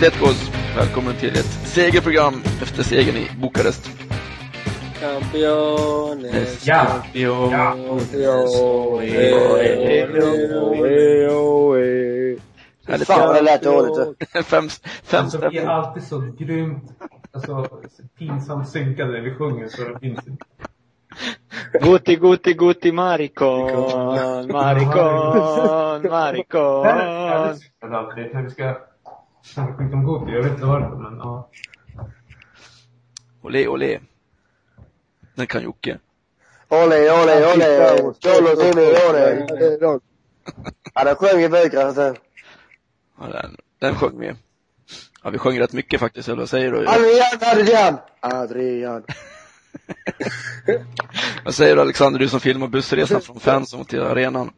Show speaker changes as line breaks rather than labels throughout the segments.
Atleticos! Välkommen till ett segerprogram efter segern i Bukarest.
Campeones,
Ja.
campeones,
Härligt.
Fan det lät dåligt.
fem, fem
Alltså, vi är alltid så grymt, alltså pinsamt synkade när vi sjunger så det finns inte.
Guti, guti, guti, maricon, maricon, maricon.
Vi ska snacka skit om Guti. Jag vet inte varför men ja.
Olé, olé. Den kan Jocke.
Olé, olé, olé. Cholo, Timmy, olé. Ja, den sjöng i Bukarest.
Ja, den, den sjöng vi. Ja, vi sjöng rätt mycket faktiskt, eller vad säger du?
Adrian, Adrian! Adrian.
Vad säger du Alexander, du som filmar bussresan från Fanzone till arenan?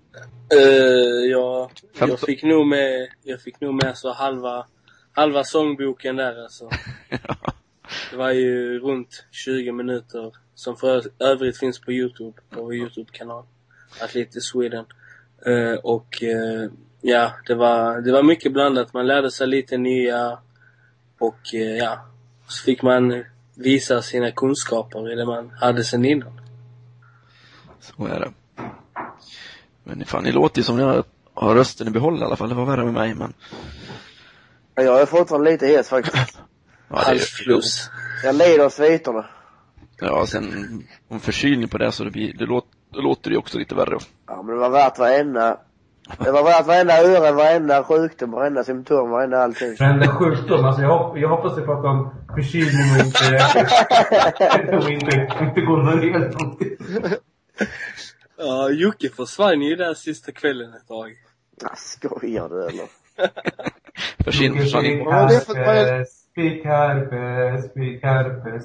Eh, ja, jag fick nog med, jag fick nog med så halva, halva sångboken där alltså. Det var ju runt 20 minuter som för övrigt finns på Youtube, på vår Youtube-kanal. Atletic Sweden. Eh, och eh, ja, det var, det var mycket blandat. Man lärde sig lite nya och eh, ja, så fick man visa sina kunskaper i det man hade sen innan.
Så är det. Men fan, ni låter ju som ni har, har rösten i behåll i alla fall. Det var värre med mig, men.
Ja, Jag är fortfarande lite hes faktiskt.
Ja, det är-
Halsfluss.
Jag lider av sviterna.
Ja, sen om förkylning på det så det blir, det låter, då låter det ju också lite värre.
Ja, men det var värt varenda, det var värt varenda öre, varenda sjukdom, varenda symptom, varenda allting.
Varenda sjukdom, alltså jag, hop- jag hoppas du pratar om förkylning och inte, och inte, inte gonorré.
Ja, Jocke försvann ju där sista kvällen ett tag.
Ja, skojar du eller?
Försvinn, försvann in.
Ja, det är för att man-
Herpes, fick herpes, fick herpes.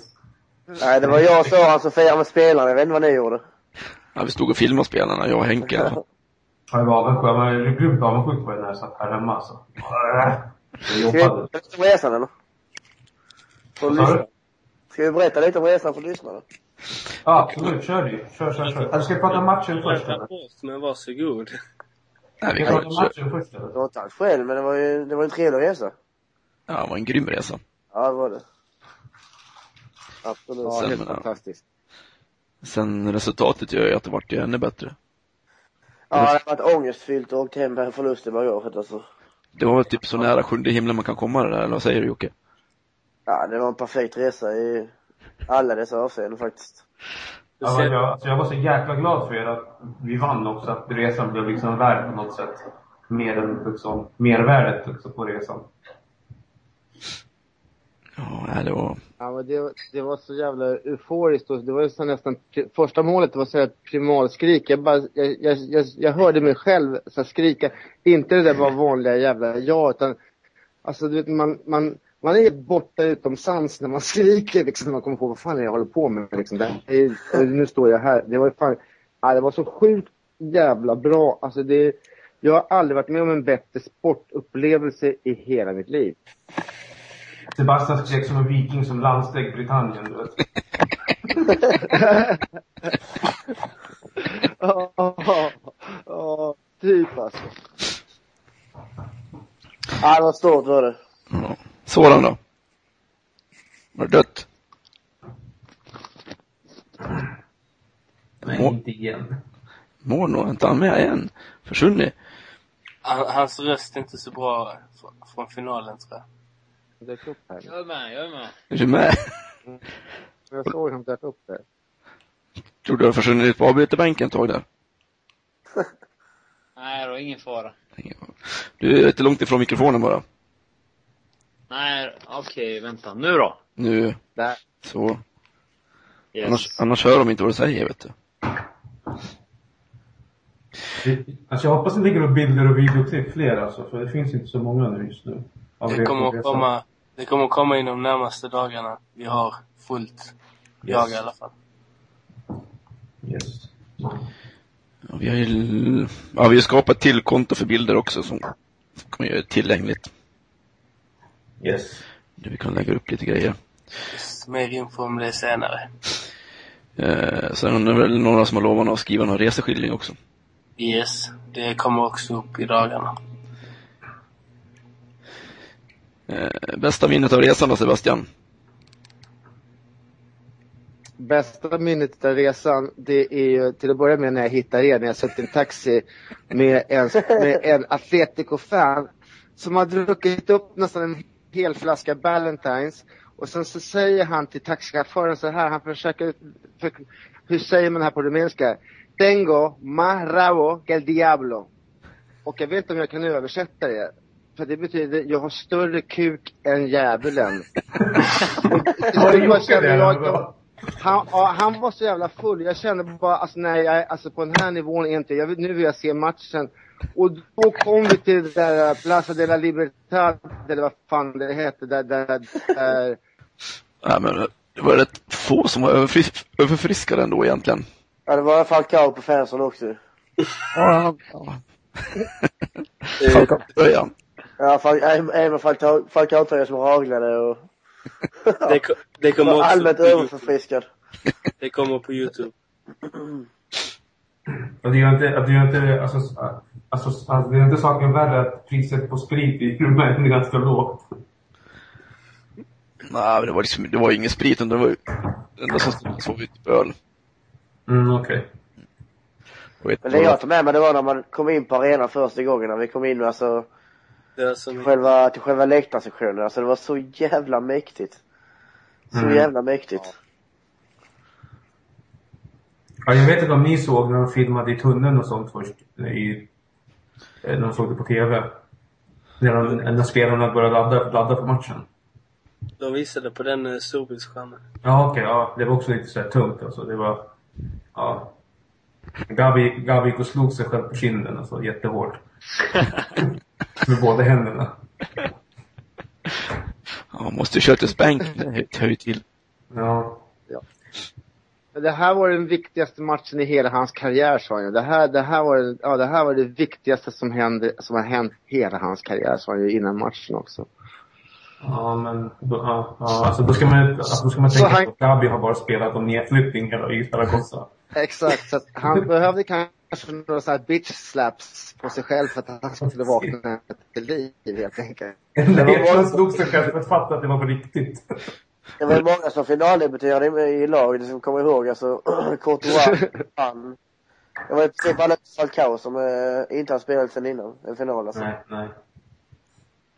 Nej, det var jag och Soran som firade med spelarna. Jag vet inte vad ni gjorde.
Ja, vi stod och filmade spelarna, jag och Henke i alla fall.
Jag var avundsjuk. Jag var grymt avundsjuk på det när jag satt här hemma alltså. Jag
Ska vi berätta om resan eller? Ska vi berätta lite om resan för lyssnarna?
Ja, absolut. Kör du. Kör, kör, kör. Eller ska vi prata om matchen först eller?
Men varsågod.
Nej, vi kan,
matchen först eller?
Det var inte alls själv, men det var ju, det var en trevlig resa.
ja, det var en grym resa.
Ja, det var det. Absolut.
Sen,
helt
ja.
fantastiskt.
Sen resultatet gör ju att det vart ju ännu bättre.
Ja, det har varit ångestfyllt och åkt hem med en förlust i bagaget alltså.
Det var väl typ så nära sjunde himlen man kan komma det där, eller vad säger du Jocke?
Ja, det var en perfekt resa i alla dessa avseenden faktiskt.
Ja, jag, alltså jag var så jäkla glad för er att vi vann också. Att resan blev liksom värd på något sätt. Mer än liksom, mervärdet också på resan.
Ja, det var,
Ja, men det, det var så jävla euforiskt och det var ju så nästan, första målet var så här ett primalskrik. Jag bara, jag, jag, jag, jag hörde mig själv så skrika. Inte det där bara vanliga jävla ja, utan alltså du vet man, man, man är borta utom sans när man skriker liksom. Man kommer på vad fan är jag håller på med liksom. Är, nu står jag här. Det var ju fan, ja, det var så sjukt jävla bra. Alltså det, jag har aldrig varit med om en bättre sportupplevelse i hela mitt liv.
Sebastian skrek som en viking som landsteg Britannien, du vet.
Ja, ja, ja, typ alltså.
Ja, det var stort var det.
Sådan då? Var det dött?
Nej,
Må-
inte igen.
Mår nog inte han med igen? Försvunnit?
Han- Hans röst är inte så bra fr- från finalen tror jag.
Han dök upp här.
Jag är med, jag är med.
Är du med?
Jag såg han dök upp där.
Tror du har försvunnit på avbytarbänken ett tag där?
Nej då, ingen fara.
Du är lite långt ifrån mikrofonen bara.
Nej, okej, vänta. Nu då?
Nu,
Där.
så.
Yes.
Annars, annars hör de inte vad du säger, vet du.
Alltså jag hoppas det ligger upp bilder och videoklipp fler alltså, för det finns inte så många nu just nu.
Det kommer att komma, det kommer att komma inom de närmaste dagarna. Vi har fullt. Jag i alla fall.
Yes.
Ja, vi har ju, ja, vi har skapat till konto för bilder också som kommer göra det tillgängligt.
Yes.
Där vi kan lägga upp lite grejer.
Mer info om det senare.
Eh, sen är det väl några som har lovat att skriva någon reseskildring också.
Yes, det kommer också upp i dagarna.
Eh, bästa minnet av resan då Sebastian?
Bästa minnet av resan, det är ju till att börja med när jag hittar er, när jag suttit i en taxi med en, med en Atletico-fan som har druckit upp nästan en hel flaska Ballantines. Och sen så säger han till taxichauffören så här, han försöker, för, hur säger man det här på rumänska? Tengo más rabo que el diablo. Och jag vet inte om jag kan översätta det. För det betyder, jag har större kuk än djävulen.
Har du gjort det?
jag- han, han var så jävla full. Jag kände bara, alltså nej, alltså på den här nivån är inte, jag, nu vill jag se matchen. Och då kom vi till det där uh, Plaza de la Libertad, eller vad fan det hette, där, där, där
Ja, men det var rätt få som var överfris- överfriskade ändå egentligen.
Ja, det var Falcao på fansen också.
Ja, ja. Början.
Ja, även även Falcao- Falcao-tröja som haglade och
det, ko- det kommer
var
också
allmänt överförfriskad.
Det kommer på Youtube.
Och det gör inte, att det gör inte, alltså, alltså, alltså, det är inte saken värre att priset på sprit i Rumänien är ganska lågt.
Nej, men det var liksom, det var ingen sprit, utan det var ju, det enda som stod var typ öl.
Mm, okej.
Ett
Men det jag tar med mig det var när man kom in på arenan första gången, när vi kom in alltså
Det är som,
själva, till själva läktarsektionen. Alltså det var så jävla mäktigt. Så
Mm.
jävla mäktigt.
Ja, jag vet inte om ni såg när de filmade i tunneln och sånt först, i, när de såg det på TV. När, de, när spelarna började ladda, ladda för matchen.
de visade på den eh, storbildsskärmen.
Ja, okej. ja, det var också lite så här tungt alltså. Det var, ja. Gabi, Gabi gick och slog sig själv på kinden alltså, jättehårt. Med båda händerna.
Ja, man måste ju köra till spänk. Det hör ju till.
Ja.
Men Det här var den viktigaste matchen i hela hans karriär sa han ju. Det här, det här var, ja, det här var det viktigaste som hände, som har hänt hela hans karriär sa han ju innan matchen också.
Ja, men då, ja, ja, alltså, då ska man, alltså, då ska man tänka
Så han-
att Gabi har bara spelat om nedflyttning hela i Zaragoza.
Exakt, så han behövde kanske några sådana här bitch slaps på sig själv för att han skulle vakna till liv helt enkelt.
Nej, han slog sig själv för att fatta att det var på riktigt.
Det var ju många som finaldebuterade i, i lag, det som kommer ihåg. Alltså, Courtois vann. Det var i princip alla Falcao som eh, inte har spelat sen innan en final alltså.
Nej, nej.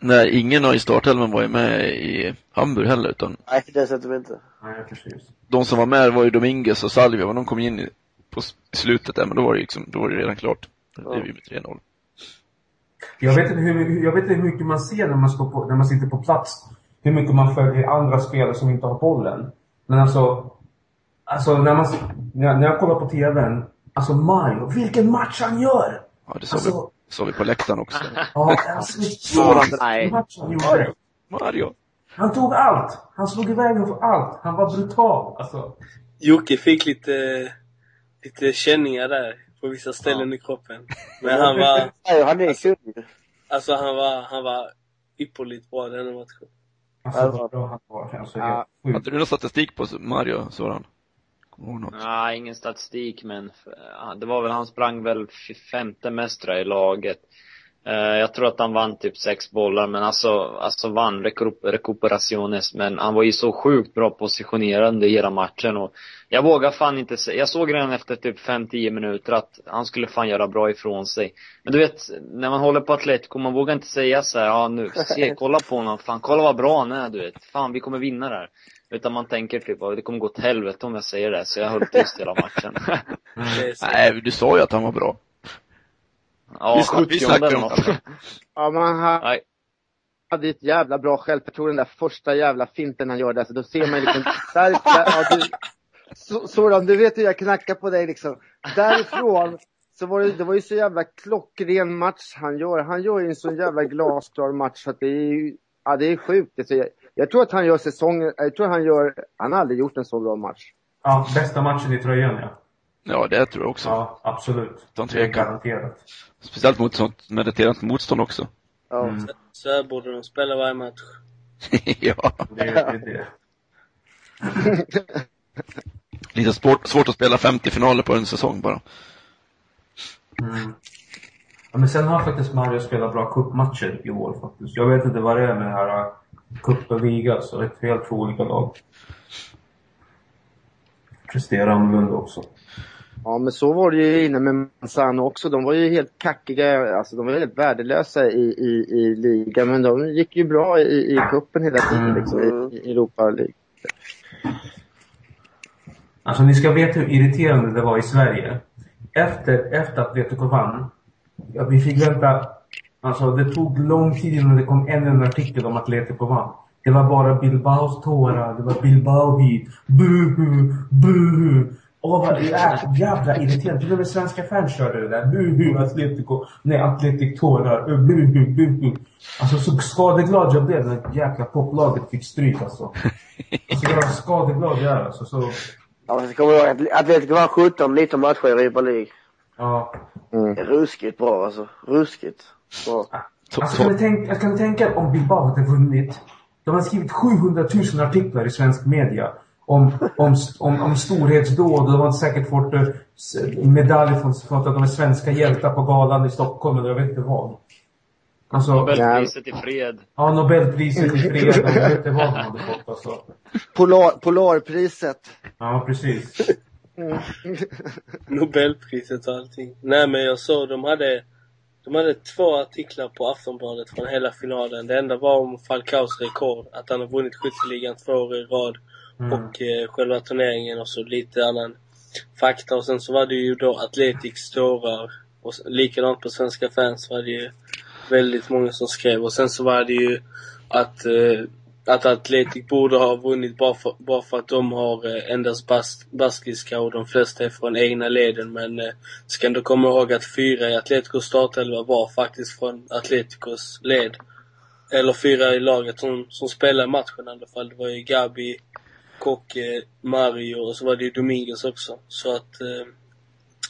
Nej, ingen av i startelvan var ju med i Hamburg heller, utan
Nej, dessutom inte.
Nej, precis.
de som var med var ju Dominguez och Salvia, och de kom in i, på slutet där, men då var det liksom, då var det redan klart. Det blev ju med 3-0.
Jag vet, inte hur, jag vet inte hur mycket man ser när man, står på, när man sitter på plats. Hur mycket man följer andra spelare som inte har bollen. Men alltså, alltså när, man, när, när jag kollar på TVn. Alltså Mario, vilken match han gör!
Ja, det vi,
Alltså,
det sa vi på läktaren också.
ja, alltså
Nej.
match han gjorde.
Mario!
Han tog allt! Han slog iväg med allt. Han var brutal. Alltså,
Jocke fick lite, lite känningar där på vissa ställen i kroppen. Men han var,
Nej, han är ju.
alltså han var, han var ypperligt bra den matchen.
Alltså vad bra han var. Alltså,
Ja.
Hade du någon statistik på Mario, Soran? Något?
Nej, ingen statistik men eh, det var väl, han sprang väl femte mest i laget. Eh, Jag tror att han vann typ sex bollar men alltså, alltså vann recup- recuperaciones men han var ju så sjukt bra positionerande i hela matchen och jag vågar fan inte säga, jag såg redan efter typ 5-10 minuter att han skulle fan göra bra ifrån sig. Men du vet, när man håller på Atletico, man vågar inte säga så här, ja nu, se, kolla på honom, fan kolla vad bra han är du vet. Fan vi kommer vinna det här. Utan man tänker typ, "Ja, det kommer gå åt helvete om jag säger det. Så jag höll tyst hela matchen.
Så.
Nej, du sa ju att han var bra.
Ja,
Vi snack- vi
70
snackar om
något.
Ja, men han
Nej.
hade ett jävla bra självförtroende den där första jävla finten han gjorde. Alltså, då ser man liksom, där, där, ja, du, så, Soran, du vet hur jag knackar på dig liksom. Därifrån så var det, det var ju så jävla klockren match han gör. Han gör ju en så jävla glasklar match så att det är ju, ja det är sjukt. Alltså, jag, jag tror att han gör säsongen, jag tror han gör, han har aldrig gjort en så bra match.
Ja, bästa matchen i tröjan ja.
Ja, det tror jag också.
Ja, absolut. Det är garanterat.
Speciellt mot sånt mediterat motstånd också.
Ja.
Mm.
Så här borde de spela varje match.
ja.
Det, det är det.
Lite svårt, svårt att spela 50 finaler på en säsong bara.
Mm. Ja, men sen har faktiskt Mario spelat bra cupmatcher i år faktiskt. Jag vet inte vad det är med det här uh, cup och liga, så det är helt två olika lag. Presterar annorlunda också.
Ja, men så var det ju innan med Manzano också. De var ju helt kackiga, alltså de var helt värdelösa i, i, i ligan. Men de gick ju bra i, i cupen hela tiden
Mm.
liksom, i, i Europa League.
Alltså ni ska veta hur irriterande det var i Sverige. Efter, efter att Atletico vann. Ja, vi fick vänta. Alltså det tog lång tid innan det kom en artikel om Atletico vann. Det var bara Bilbaos tårar, det var Bilbao hit. Buhu, buhu. Åh vad jä- jävla irriterande. Till och med svenska fans körde det där. Buhu, Atletico. Nej, Atletic tårar. Uh, Buhu, buhu. Alltså så skadeglad jag blev när jäkla poplaget fick stryk alltså. Alltså jag var skadeglad jag är alltså. Så,
Ja, så kommer jag ihåg att Atletico vann 17, 19 matcher i Europa League.
ja.
Mm.
Är ruskigt bra alltså. Ruskigt bra.
To-
Alltså, kan, ni tänka, kan ni tänka om Bilbao hade vunnit? De har skrivit 700 000 artiklar i svensk media om, om, om, om storhetsdåd och de har säkert fått eh, medalj från, att de är svenska hjältar på galan i Stockholm eller jag vet inte vad. Alltså,
Nobelpriset i fred.
ja, Nobelpriset i fred, jag vet inte vad de hade fått alltså.
Polar, Polarpriset.
Ja, precis.
Mm.
Nobelpriset och allting. Nej men jag såg de hade de hade två artiklar på Aftonbladet från hela finalen. Det enda var om Falcaos rekord. Att han har vunnit skytteligan två år i rad.
Mm.
Och eh, själva turneringen och så lite annan fakta. Och sen så var det ju då Athletics tårar. Och likadant på Svenska fans var det ju väldigt många som skrev. Och sen så var det ju att eh, att Atletic borde ha vunnit bara för, bara för att de har eh, endast bas, baskiska och de flesta är från egna leden. Men eh, ska ändå komma ihåg att fyra i Atleticos startelva var faktiskt från Atleticos led. Eller fyra i laget som, som spelade matchen i alla fall. Det var ju Gabi, Kocke, Mario och så var det ju Dominguez också. Så att, eh,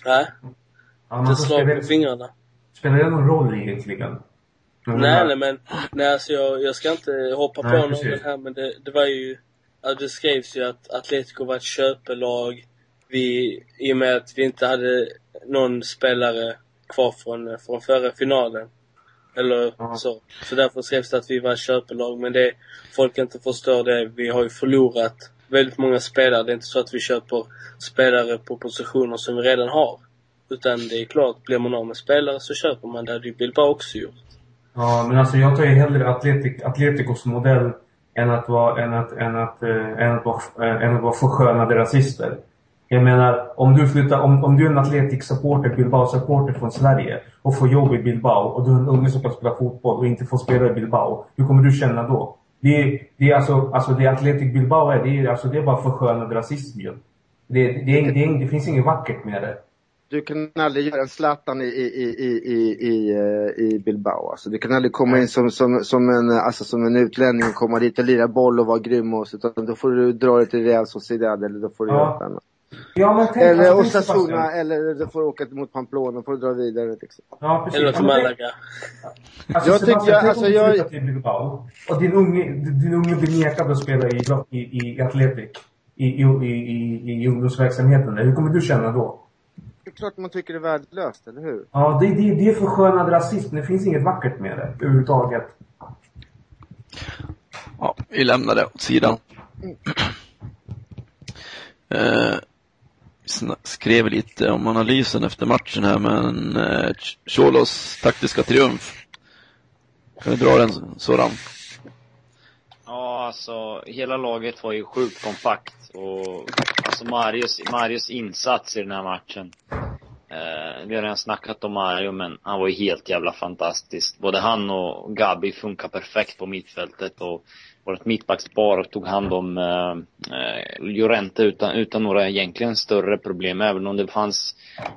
nej.
Ja,
Inte
man får
slag på fingrarna.
spelar det någon roll egentligen? Men
Nej, nej men, nej alltså jag, jag ska inte hoppa
Nej,
på någon
precis.
här men det, det var ju, ja, det skrevs ju att Atletico var ett köpelag. Vi, i och med att vi inte hade någon spelare kvar från, från förra finalen. Eller
Ja.
så. Så därför skrevs det att vi var ett köpelag. Men det, folk inte förstår det, vi har ju förlorat väldigt många spelare. Det är inte så att vi köper spelare på positioner som vi redan har. Utan det är klart, blir man av med spelare så köper man. Det hade ju Bilbao också gjort.
Ja, men alltså jag tar ju hellre Atletic, Atleticos modell än att vara, än att, än att, äh, än att vara, äh, än att vara förskönade rasister. Jag menar, om du flyttar, om, om du är en Atletic-supporter, Bilbao-supporter från Sverige och får jobb i Bilbao och du är en unge som kan spela fotboll och inte får spela i Bilbao. Hur kommer du känna då? Det är, det är alltså, alltså det Atletic Bilbao är, det är, alltså det är bara förskönad rasism ju. Det, det, det, är, det, finns inget vackert med det.
Du kan aldrig göra en Zlatan i, i, i, i, i, i, eh, i Bilbao. Alltså, du kan aldrig komma in som, som, som, en, alltså, som en utlänning och komma dit och lira boll och vara grym och så, utan då får du dra dig till Real Sociedad eller då får du
Ja.
göra något annat.
Ja, men tänk,
Eller
alltså,
Osasuna eller du får åka mot Pamplona och får dra vidare liksom.
Ja, precis.
Eller till Malaga.
Alltså,
Jag tycker-
tänk om
alltså,
du
jag-
till Bilbao och din unge, din unge blir nekad att spela i, i, i Atletic. I, i, i, i, i ungdomsverksamheten. Hur kommer du känna då?
Det är klart man tycker det är värdelöst, eller hur?
Ja, det, det, det är förskönad rasism. Det finns inget vackert med det överhuvudtaget.
Ja, vi lämnar det åt sidan. Eh, sna- skrev lite om analysen efter matchen här, men eh, Cholos taktiska triumf. Kan du dra den sådan?
Ja, alltså hela laget var ju sjukt kompakt och alltså Marius, Marius insats i den här matchen. Eh, vi har redan snackat om Mario, men han var ju helt jävla fantastisk. Både han och Gabi funkar perfekt på mittfältet och vårt mittbackspar tog hand om eh, eh, Llorente utan, utan några egentligen större problem. Även om det fanns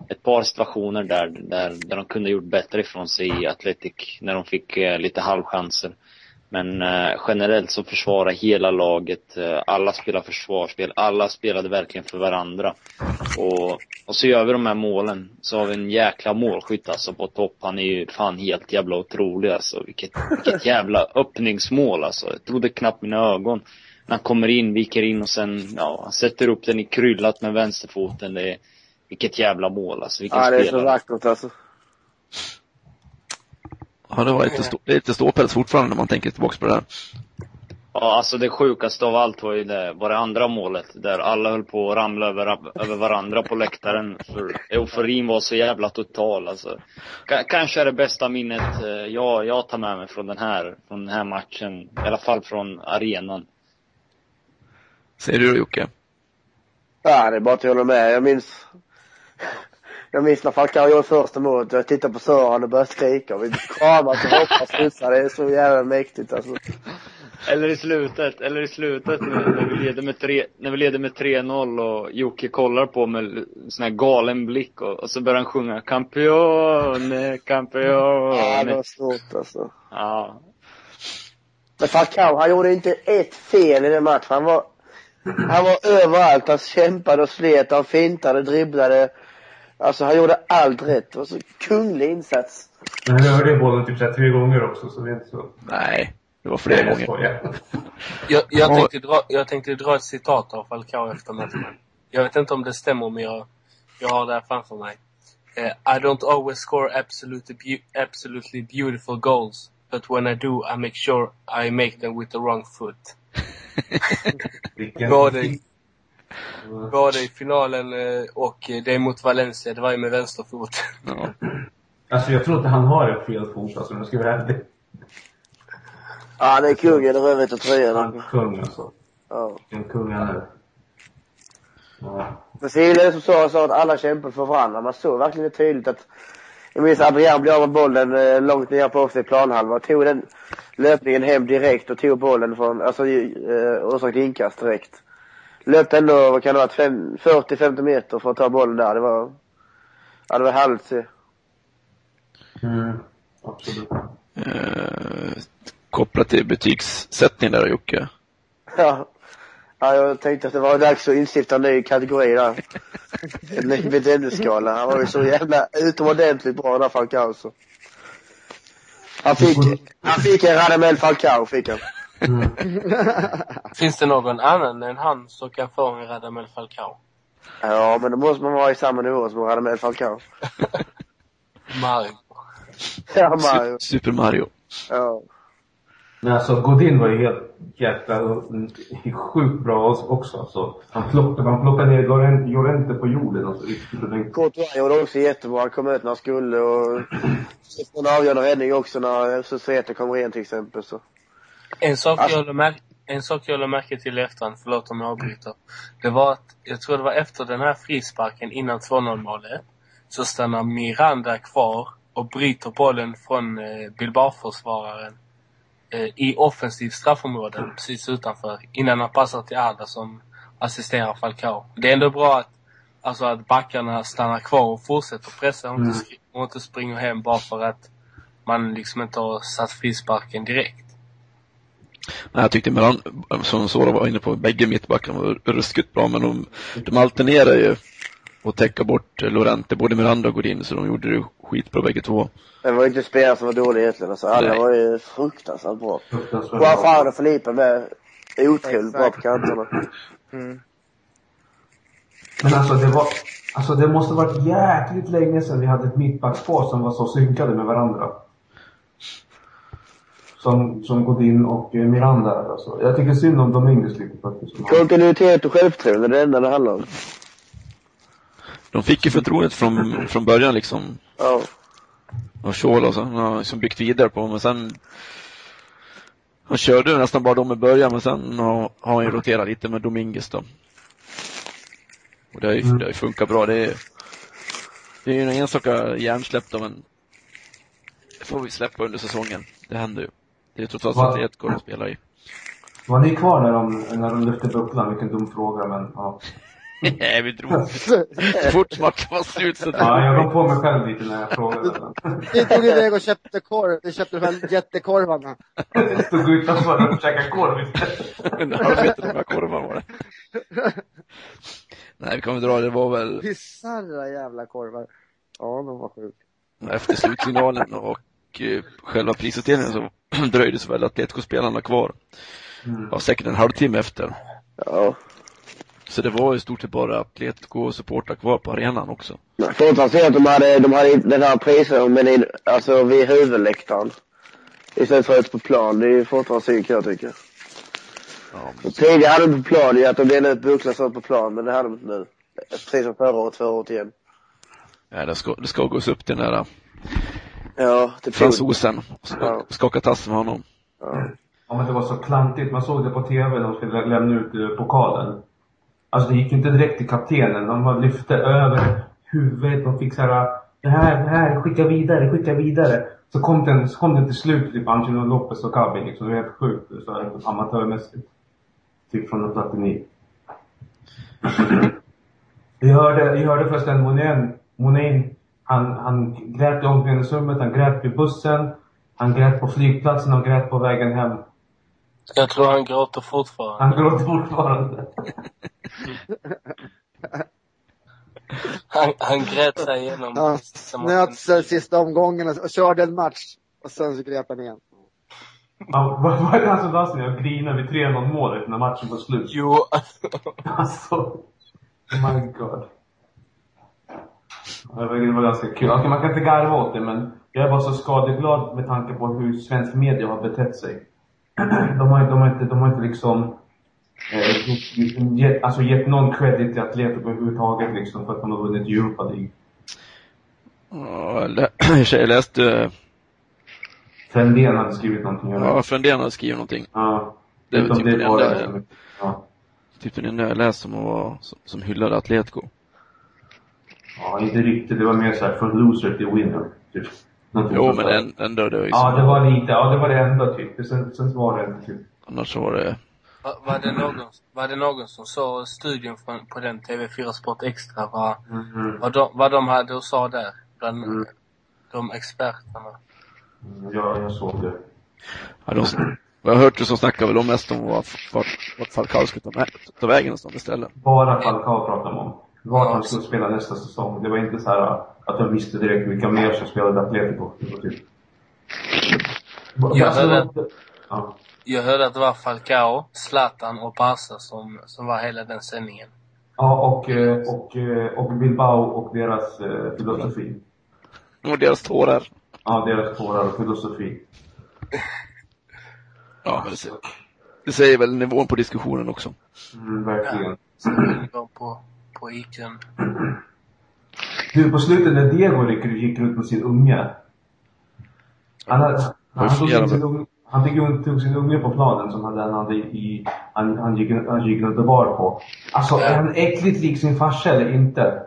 ett par situationer där, där, där de kunde gjort bättre ifrån sig i Atletic när de fick eh, lite halvchanser. Men eh, generellt så försvarar hela laget, eh, alla spelar försvarsspel, alla spelade verkligen för varandra. Och, och så gör vi de här målen, så har vi en jäkla målskytt alltså på topp. Han är ju fan helt jävla otrolig alltså. Vilket, vilket jävla öppningsmål alltså. Jag trodde knappt mina ögon. När han kommer in, viker in och sen, ja, han sätter upp den i kryllat med vänsterfoten. Det är, vilket jävla mål alltså. Vilken
Ja, det är så
spelare.
vackert alltså.
Ja, det var lite, stå, det är lite ståpäls fortfarande när man tänker tillbaka på det där.
Ja, alltså det sjukaste av allt var ju det, var det andra målet. Där alla höll på att ramla över, över varandra på läktaren. För euforin var så jävla total alltså. K- kanske är det bästa minnet eh, jag, jag tar med mig från den här, från den här matchen. I alla fall från arenan.
Säger du då Jocke?
Ja, det är bara att hålla med. Jag minns jag minns när Falcao gjorde första målet. Jag tittade på Sören och började skrika. Och vi kramas och hoppas studsar. Det är så jävla mäktigt alltså.
Eller i slutet, eller i slutet när, när vi leder med tre, när vi leder med 3-0 och Jocke kollar på med sån här galen blick och, och så börjar han sjunga Campione,
Ja, det
Campione.
var stort alltså.
Ja.
Men Falcao, han gjorde inte ett fel i den matchen. Han var, han var överallt. Han kämpade och slet. Han fintade, dribblade. Alltså han gjorde allt rätt. Det var så kunglig insats.
Men han rörde bollen typ så här tre gånger också, så det är inte så...
Nej, det var flera
jag
gånger.
Jag, jag,
Ja.
tänkte dra, jag tänkte dra ett citat av Falcao efter matchen. Jag vet inte om det stämmer, men jag, jag har det här framför mig. Eh, I don't always score absolutely, beau- absolutely beautiful goals. But when I do, I make sure I make them with the wrong foot.
Vilken...
Både, i finalen eh, och eh, det mot Valencia, det var ju med vänsterfot.
Ja.
Alltså jag tror inte han har en fel fot alltså, om jag ska vara ärlig.
Ja, det är kungen i rödvita tröjan.
Han är kung alltså.
Ja.
En kung han är. Ja.
Men så det som sa, sa att alla kämpade för varandra. Man såg verkligen tydligt att jag minns Adrian blev av med bollen eh, långt ner på offensiv planhalva och tog den löpningen hem direkt och tog bollen från, alltså orsakade inkast direkt. Löpte ändå, vad kan det ha varit, fem- 40-50 meter för att ta bollen där. Det var, ja det var härligt att se.
Mm. Absolut.
Eh, kopplat till betygssättning där Jocke.
Ja. ja, jag tänkte att det var dags att instifta en ny kategori där. En ny bedömningsskala. Han var ju så jävla utomordentligt bra där Falcao alltså. Han fick, han fick en Radamel Falcao fick han.
Mm.
Finns det någon annan än han som kan få en Radamel Falcao?
Ja, men då måste man vara i samma nivå som Radamel Falcao.
Mario.
Ja, Mario.
Su- Super Mario.
Ja.
Men alltså Godin var ju helt jäkla mm, sjukt bra också. Alltså, han plockade, han plockade ner Lloren- Llorente på jorden. Alltså.
Courtois gjorde också jättebra. Han kom ut när han skulle och en avgörande räddning också när Susete kom in till exempel. Så.
En sak,
Alltså-
jag lade en sak jag lade märke till i efterhand, förlåt om jag avbryter. Det var att, jag tror det var efter den här frisparken innan 2-0 målet, så stannar Miranda kvar och bryter bollen från eh, Bilbao-försvararen eh, i offensivt straffområde precis utanför, innan han passar till Arda som assisterar Falcao. Det är ändå bra att, alltså att backarna stannar kvar och fortsätter pressa och inte,
Mm.
skri- och inte springer hem bara för att man liksom inte har satt frisparken direkt.
Nej, jag tyckte Miran, som Sora var inne på, bägge mittbackarna var ruskigt bra, men de, de alternerade ju och täcka bort Lorente, både Miranda och Godin, så de gjorde det skitbra bägge två.
Det var ju inte spelare som var dåliga egentligen. Alltså, alla
Nej.
var ju fruktansvärt bra. Fran och Felipe med otroligt bra på kanterna.
Mm.
Men alltså det var, alltså det måste varit jäkligt länge sedan vi hade ett mittbackspar som var så synkade med varandra. Som, som Godin och eh, Miranda alltså. Jag tycker synd om Dominguez lite faktiskt.
Kontinuitet och självförtroende, det är det enda det handlar om.
De fick ju förtroendet från, från början liksom,
Ja.
av Scholl han har liksom byggt vidare på, men sen han körde nästan bara dem i början, men sen har, har han ju roterat lite med Dominguez då. Och det har ju,
Mm.
det har ju funkat bra. Det är, Det är ju en enstaka hjärnsläpp av en det får vi släppa under säsongen. Det händer ju. Det är trots allt
Va?
Atletico de spelar i.
Var ni kvar när de, när de lyfte bucklan? Vilken dum fråga, men ja.
Nej, vi drog så fort matchen var slut så
Ja, jag kom på mig själv lite när jag frågade.
Vi tog iväg och köpte korv. Vi köpte de här jättekorvarna.
Jag stod utanför och käkade korv istället.
en halvmeter långa korvar var det. Nej, vi väl dra, det var väl
Bisarra jävla korvar. Ja, de var sjuka.
efter slutsignalen och eh, själva prisutdelningen så dröjde så väl Atletico-spelarna kvar.
Mm.
Ja, säkert en halvtimme efter.
Ja.
Så det var i stort sett bara Atletico-supportrar kvar på arenan också.
Fortfarande se att de hade, de hade den här prisen, men i, alltså vid huvudläktaren. Istället för ute på plan. Det är ju fortfarande synd jag tycker.
Ja,
Och tidigare hade de på plan ju att de delade ut bucklar så på plan, men det hade de inte nu. Precis som förra året, förra året igen.
ja, det, ska, det ska gås upp till den där
Ja, det tog...
fransosen.
Ja.
Skaka tass med honom.
Ja.
Ja, men det var så klantigt. Man såg det på TV, de skulle lä- lämna ut eh, pokalen. Alltså det gick inte direkt till kaptenen. De lyfte över huvudet. De fick så här, det här, det här, skicka vidare, skicka vidare. Så kom den, så kom den till slut, typ Angelo Lopez och Gabi liksom. Det var helt sjukt. Så här, amatörmässigt. Typ från en Platini. Vi hörde, vi hörde förresten Monen, Monen, han, han grät i omklädningsrummet, han grät vid bussen, han grät på flygplatsen, han grät på vägen hem.
Jag tror han gråter fortfarande.
Han gråter fortfarande.
Han, han grät sig igenom
Ja,
sista matchen.
Nöt sig sista omgången och, och körde en match. Och sen så grep han igen.
Vad var det han som la sig ner och grinade vid 3-0 målet när matchen var slut?
Jo,
Alltså, oh my god. Det var, var ganska kul. Okej, man kan inte garva åt det, men jag är bara så skadeglad med tanke på hur svensk media har betett sig. De har, de har inte, de har inte liksom eh, gjort- gett, alltså gett någon credit till Atletico överhuvudtaget liksom för att de har vunnit Europa League.
Ja, jag läste,
Frändén hade skrivit någonting. eller?
ja, Frändén hade skrivit någonting.
ja.
Det är
Utom
typ det
bara-
enda-
ja.
Typ den enda jag läst som, var, som, som hyllade Atletico.
Ja, inte riktigt. Det var mer såhär, från loser till winner. Typ. Någonting
Jo, men den, ändå, det var ju
Ja, det var lite. Ja, det var det enda typ. Sen, sen var det inte typ.
Annars så var det,
var, var, det någon, var det någon som såg studion från, på den TV4 Sport Extra vad,
Mm.
vad, de, vad de hade och sa där? Bland
Mm.
de experterna.
Mm, Ja, jag såg det.
ja, de, vad jag har hört det så snackar väl de mest om vart, vart, Falcao ska ta, ta vägen någonstans istället.
Bara Falcao pratade man om. Vart han skulle spela nästa säsong. Det var inte så här att de visste direkt vilka mer som spelade Atletico. Typ...
Ja,
Alltså,
det-
ja.
Jag hörde att det var Falcao, Zlatan och Barca som, som var hela den sändningen.
ja, och, eh, och, eh, och Bilbao och deras eh, filosofi.
Och deras tårar.
Ja, deras tårar och filosofi.
Ja, det, säger- det säger väl nivån på diskussionen också.
Mm, verkligen.
På, på Iken.
Du, på slutet när Diego gick, gick runt med sin unge. Han, hade, han,
Vad
tog sin unge, han tog, tog sin unge på planen som han han hade i, han, han, gick, han gick runt och bar på. Alltså, är han äckligt lik sin farsa eller inte?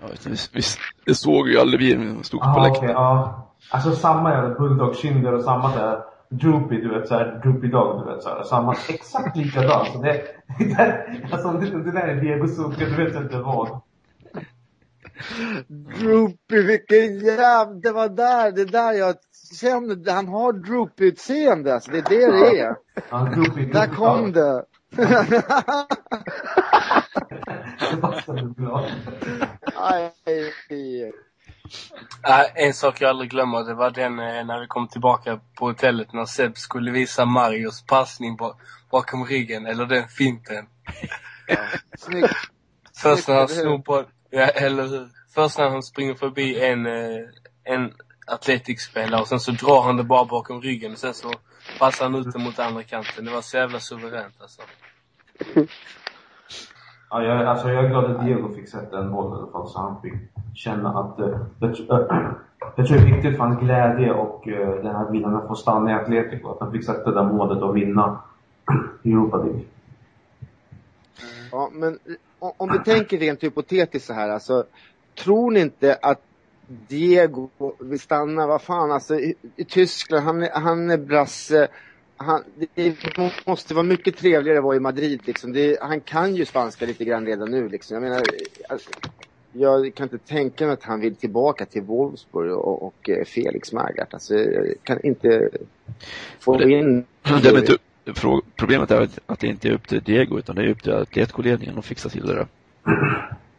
Ja, vi, vi, det såg ju aldrig vi stod på
Ah,
läktaren.
ja. Alltså samma jävla bulldog-kinder och samma där droopy, du vet såhär, droopy dog, du vet såhär. Samma, exakt likadant. Så det, det, där, alltså, det, det där är Diego Zucca, du vet inte vad.
Droopy, vilken jävla... Det var där, det där jag kände. Han har droopy-utseende. Alltså, det är det det är.
Ja, droopy,
Där kom det.
Sebastian är glad.
Aj.
Äh, en sak jag aldrig glömmer, det var den eh, när vi kom tillbaka på hotellet när Seb skulle visa Marios passning ba- bakom ryggen, eller den finten.
Snyggt.
Först när han snor på, ja eller hur? Först när han springer förbi en, eh, en Atletic-spelare och sen så drar han det bara bakom ryggen och sen så passar han ut det mot andra kanten. Det var så jävla suveränt alltså.
Ja, jag, alltså jag är glad att Diego fick sätta en boll i alla fall så han fick känna att eh, jag, äh, jag tror det är viktigt för hans glädje och eh, den här viljan att få stanna i Atletico. Att han fick sätta det där målet och vinna Europa League.
Ja, men om vi tänker rent hypotetiskt så här, alltså. tror ni inte att Diego vill stanna? Vad fan alltså i, i Tyskland, han är, han är brasse. Han, det måste vara mycket trevligare att vara i Madrid liksom. Det, han kan ju spanska lite grann redan nu liksom. Jag menar, alltså, jag kan inte tänka mig att han vill tillbaka till Wolfsburg och, och eh, Felix Magath. Alltså, jag kan inte få
Det-
in...
Det inte, frå- problemet är att det inte är upp till Diego utan det är upp till Atletico-ledningen att fixa till det där.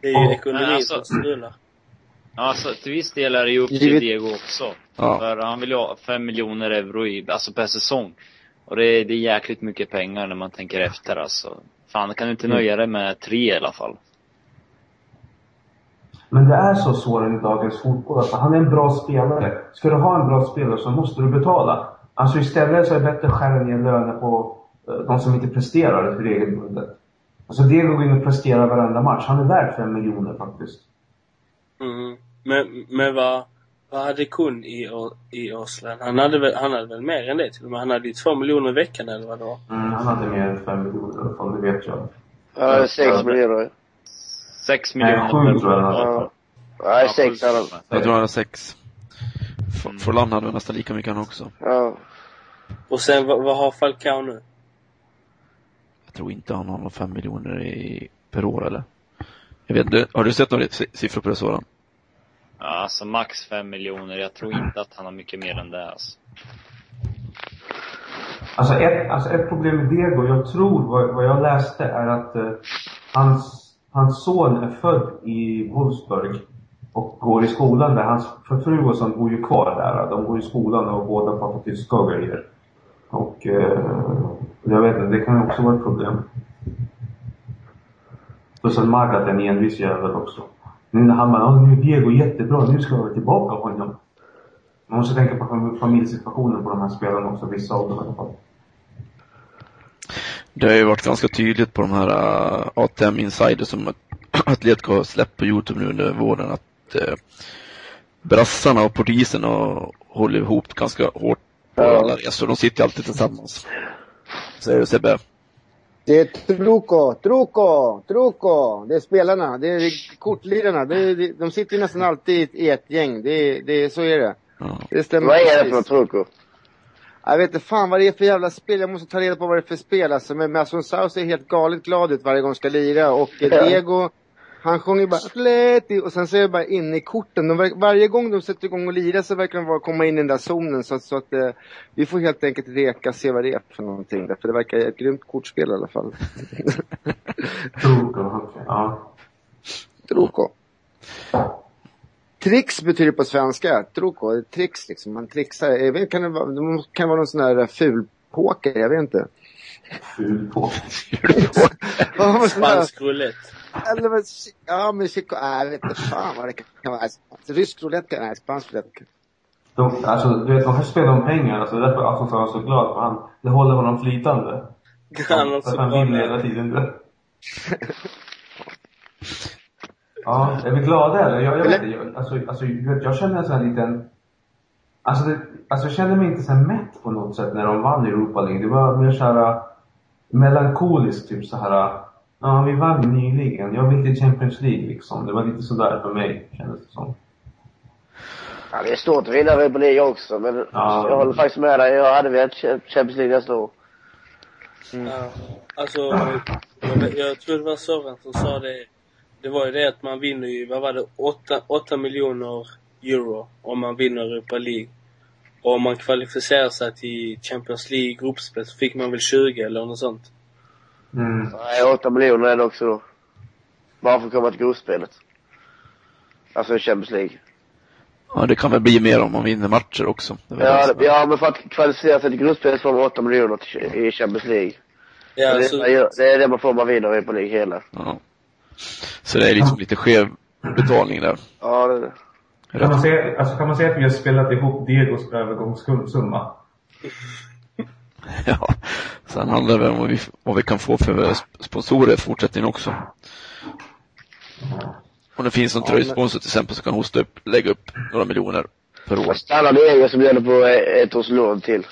Det är ju ekonomin
alltså-
som strular.
Alltså till viss del är det ju upp till Diego också.
Ja.
För han vill ju ha fem miljoner euro i, alltså per säsong. Och det är, det är jäkligt mycket pengar när man tänker efter alltså. Fan, kan du inte nöja dig med tre i alla fall?
Men det är så svårt i dagens fotboll. Alltså, han är en bra spelare. Ska du ha en bra spelare så måste du betala. Alltså istället så är det bättre att skära ner löner på eh, de som inte presterar regelbundet. Alltså det går in och presterar varenda match. Han är värd fem miljoner faktiskt.
Mm. Men, men vad, vad hade Kun i, i Oslo? Han hade, väl, han hade väl mer än det till och med? Han hade ju två miljoner i veckan eller vad det var?
Mm, han hade mer än fem miljoner i alla fall, det vet jag.
Ja, sex miljoner.
Sex
Nej,
miljoner
sju
per
tror jag.
Nej, sex hade han.
Jag tror han har sex. F-
Mm.
Forlan hade nästan lika mycket han också.
Ja.
Och sen vad, vad har Falcao nu?
Jag tror inte han har några fem miljoner i, per år eller? Jag vet inte, har du sett några si- siffror på det Soran?
Ja, alltså max fem miljoner. Jag tror inte att han har mycket mer än det alltså.
Alltså ett, alltså ett problem med Diego, jag tror, vad, vad jag läste är att eh, hans, hans son är född i Wolfsburg och går i skolan där. Hans fru och son bor ju kvar där. De går i skolan och båda pratar tyska och grejer. Och eh, jag vet inte, det kan också vara ett problem. Och sen Magath är en envis jävel också. Nu när han bara, nu är Diego jättebra, nu ska jag ha tillbaka honom. Man måste tänka på familjesituationen på de här spelarna också, vissa av dem i alla fall.
Det har ju varit ganska tydligt på de här uh, ATM Insider som att- Atletico har släppt på Youtube nu under våren att uh, brassarna och portugiserna håller ihop ganska hårt på
Ja.
alla resor. De sitter alltid tillsammans. Säger du Sebbe?
Det är Truco, Truco, Truco. Det är spelarna, det är kortlirarna. Det är, det, de sitter ju nästan alltid i ett gäng. Det, är- det, är- så är det.
Ja.
Det stämmer
Vad är det för Truco?
Jag vet inte fan vad det är för jävla spel. Jag måste ta reda på vad det är för spel alltså. Men Masson Saus ser helt galet glad ut varje gång han ska lira. Och eh,
Ja.
Diego, han sjunger bara Atleti och sen så är jag bara inne i korten. De, varje gång de sätter igång och lira så verkar de vara komma in i den där zonen. Så, att- så att eh, vi får helt enkelt reka se vad det är för någonting. För det verkar ett grymt kortspel i alla fall.
Truco, okej. Ja.
Truco. Trix betyder på svenska, truco, tricks liksom, man trixar. Jag vet, kan det vara, det kan vara någon sån här fulpoker, jag vet inte.
Ful på.
Ja, men sån här-
Spansk roulette.
Eller vad, ja men chico, nej, jag vet inte fan vad det kan vara. Alltså, rysk roulette, nej spansk roulette.
De, alltså, du vet, man kan spela om pengar. Alltså, det är därför Aftonbladet var så glad. För han, det håller honom flytande.
Han
han
bra
vinner hela tiden. Ja, är vi glada eller? Jag, jag vet inte. Jag, alltså, alltså, jag känner en sån här liten... Alltså, det, alltså jag kände mig inte så mätt på något sätt när de vann Europa League. Det var mer så här äh, melankoliskt, typ så här. äh, Ja, vi vann nyligen. Jag vill till Champions League liksom. Det var lite sådär för mig, kändes det som.
Ja, det är stort att vinna Europa League också, men
Ja.
jag håller faktiskt med dig. Jag hade velat Champions League nästa år.
Ja. Alltså, jag, jag tror det var Soran som sa det. Det var ju det att man vinner ju, vad var det, 8, 8 miljoner euro om man vinner Europa League. Och om man kvalificerar sig till Champions League gruppspel så fick man väl 20 eller något sånt.
Mm.
Nej, 8 miljoner är det också då. Bara för att komma till gruppspelet. Alltså Champions League.
ja, det kan väl bli mer om man vinner matcher också.
Ja,
det
ja, men för att kvalificera sig till gruppspelet får man 8 miljoner till, i Champions League.
Ja,
det,
så,
det är det man får om man vinner Europa League hela.
Ja. Så det är liksom lite skev betalning där.
Ja, det är det.
Kan man, säga, alltså, kan man säga att vi har spelat ihop Diegos övergångssumma?
Ja. Sen handlar det om vad vi, vad vi kan få för sp- sponsorer i fortsättningen också. Om det finns någon
Ja,
tröjsponsor till exempel som kan hosta upp, lägga upp några miljoner per år.
Och stannar Diego så blir det på ett års lån till.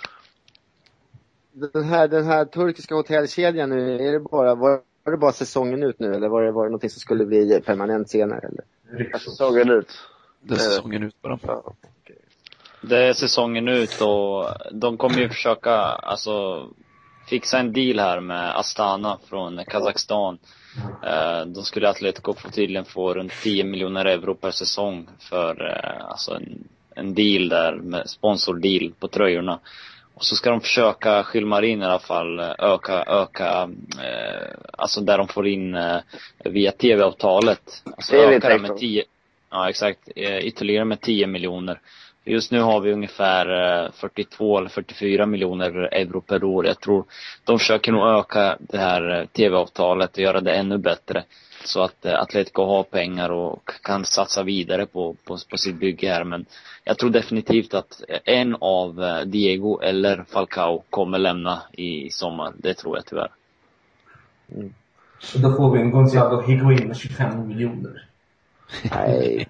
Den här, den här turkiska hotellkedjan nu, är det bara, var, var det bara säsongen ut nu eller var det, var det någonting som skulle bli permanent senare eller?
Säsongen ut.
Det är säsongen ut bara.
Ja.
Det är säsongen ut och de kommer ju försöka, alltså fixa en deal här med Astana från Kazakstan. Eh, Då skulle Atletico få tydligen få runt 10 miljoner euro per säsong för, eh, alltså en, en deal där med sponsordeal på tröjorna. Och så ska de försöka, Skilmarin i alla fall, öka, öka, eh, alltså där de får in eh, via tv-avtalet. Alltså öka det
TV-intäkter.
med 10, ja exakt, eh, ytterligare med 10 miljoner. Just nu har vi ungefär eh, 42 eller 44 miljoner euro per år. Jag tror de försöker nog öka det här eh, tv-avtalet och göra det ännu bättre. Så att eh, Atletico har pengar och kan satsa vidare på, på, på sitt bygge här. Men jag tror definitivt att en av eh, Diego eller Falcao kommer lämna i sommar. Det tror jag tyvärr.
Så då får vi en Gonzalo Higuain med 25 miljoner.
Nej.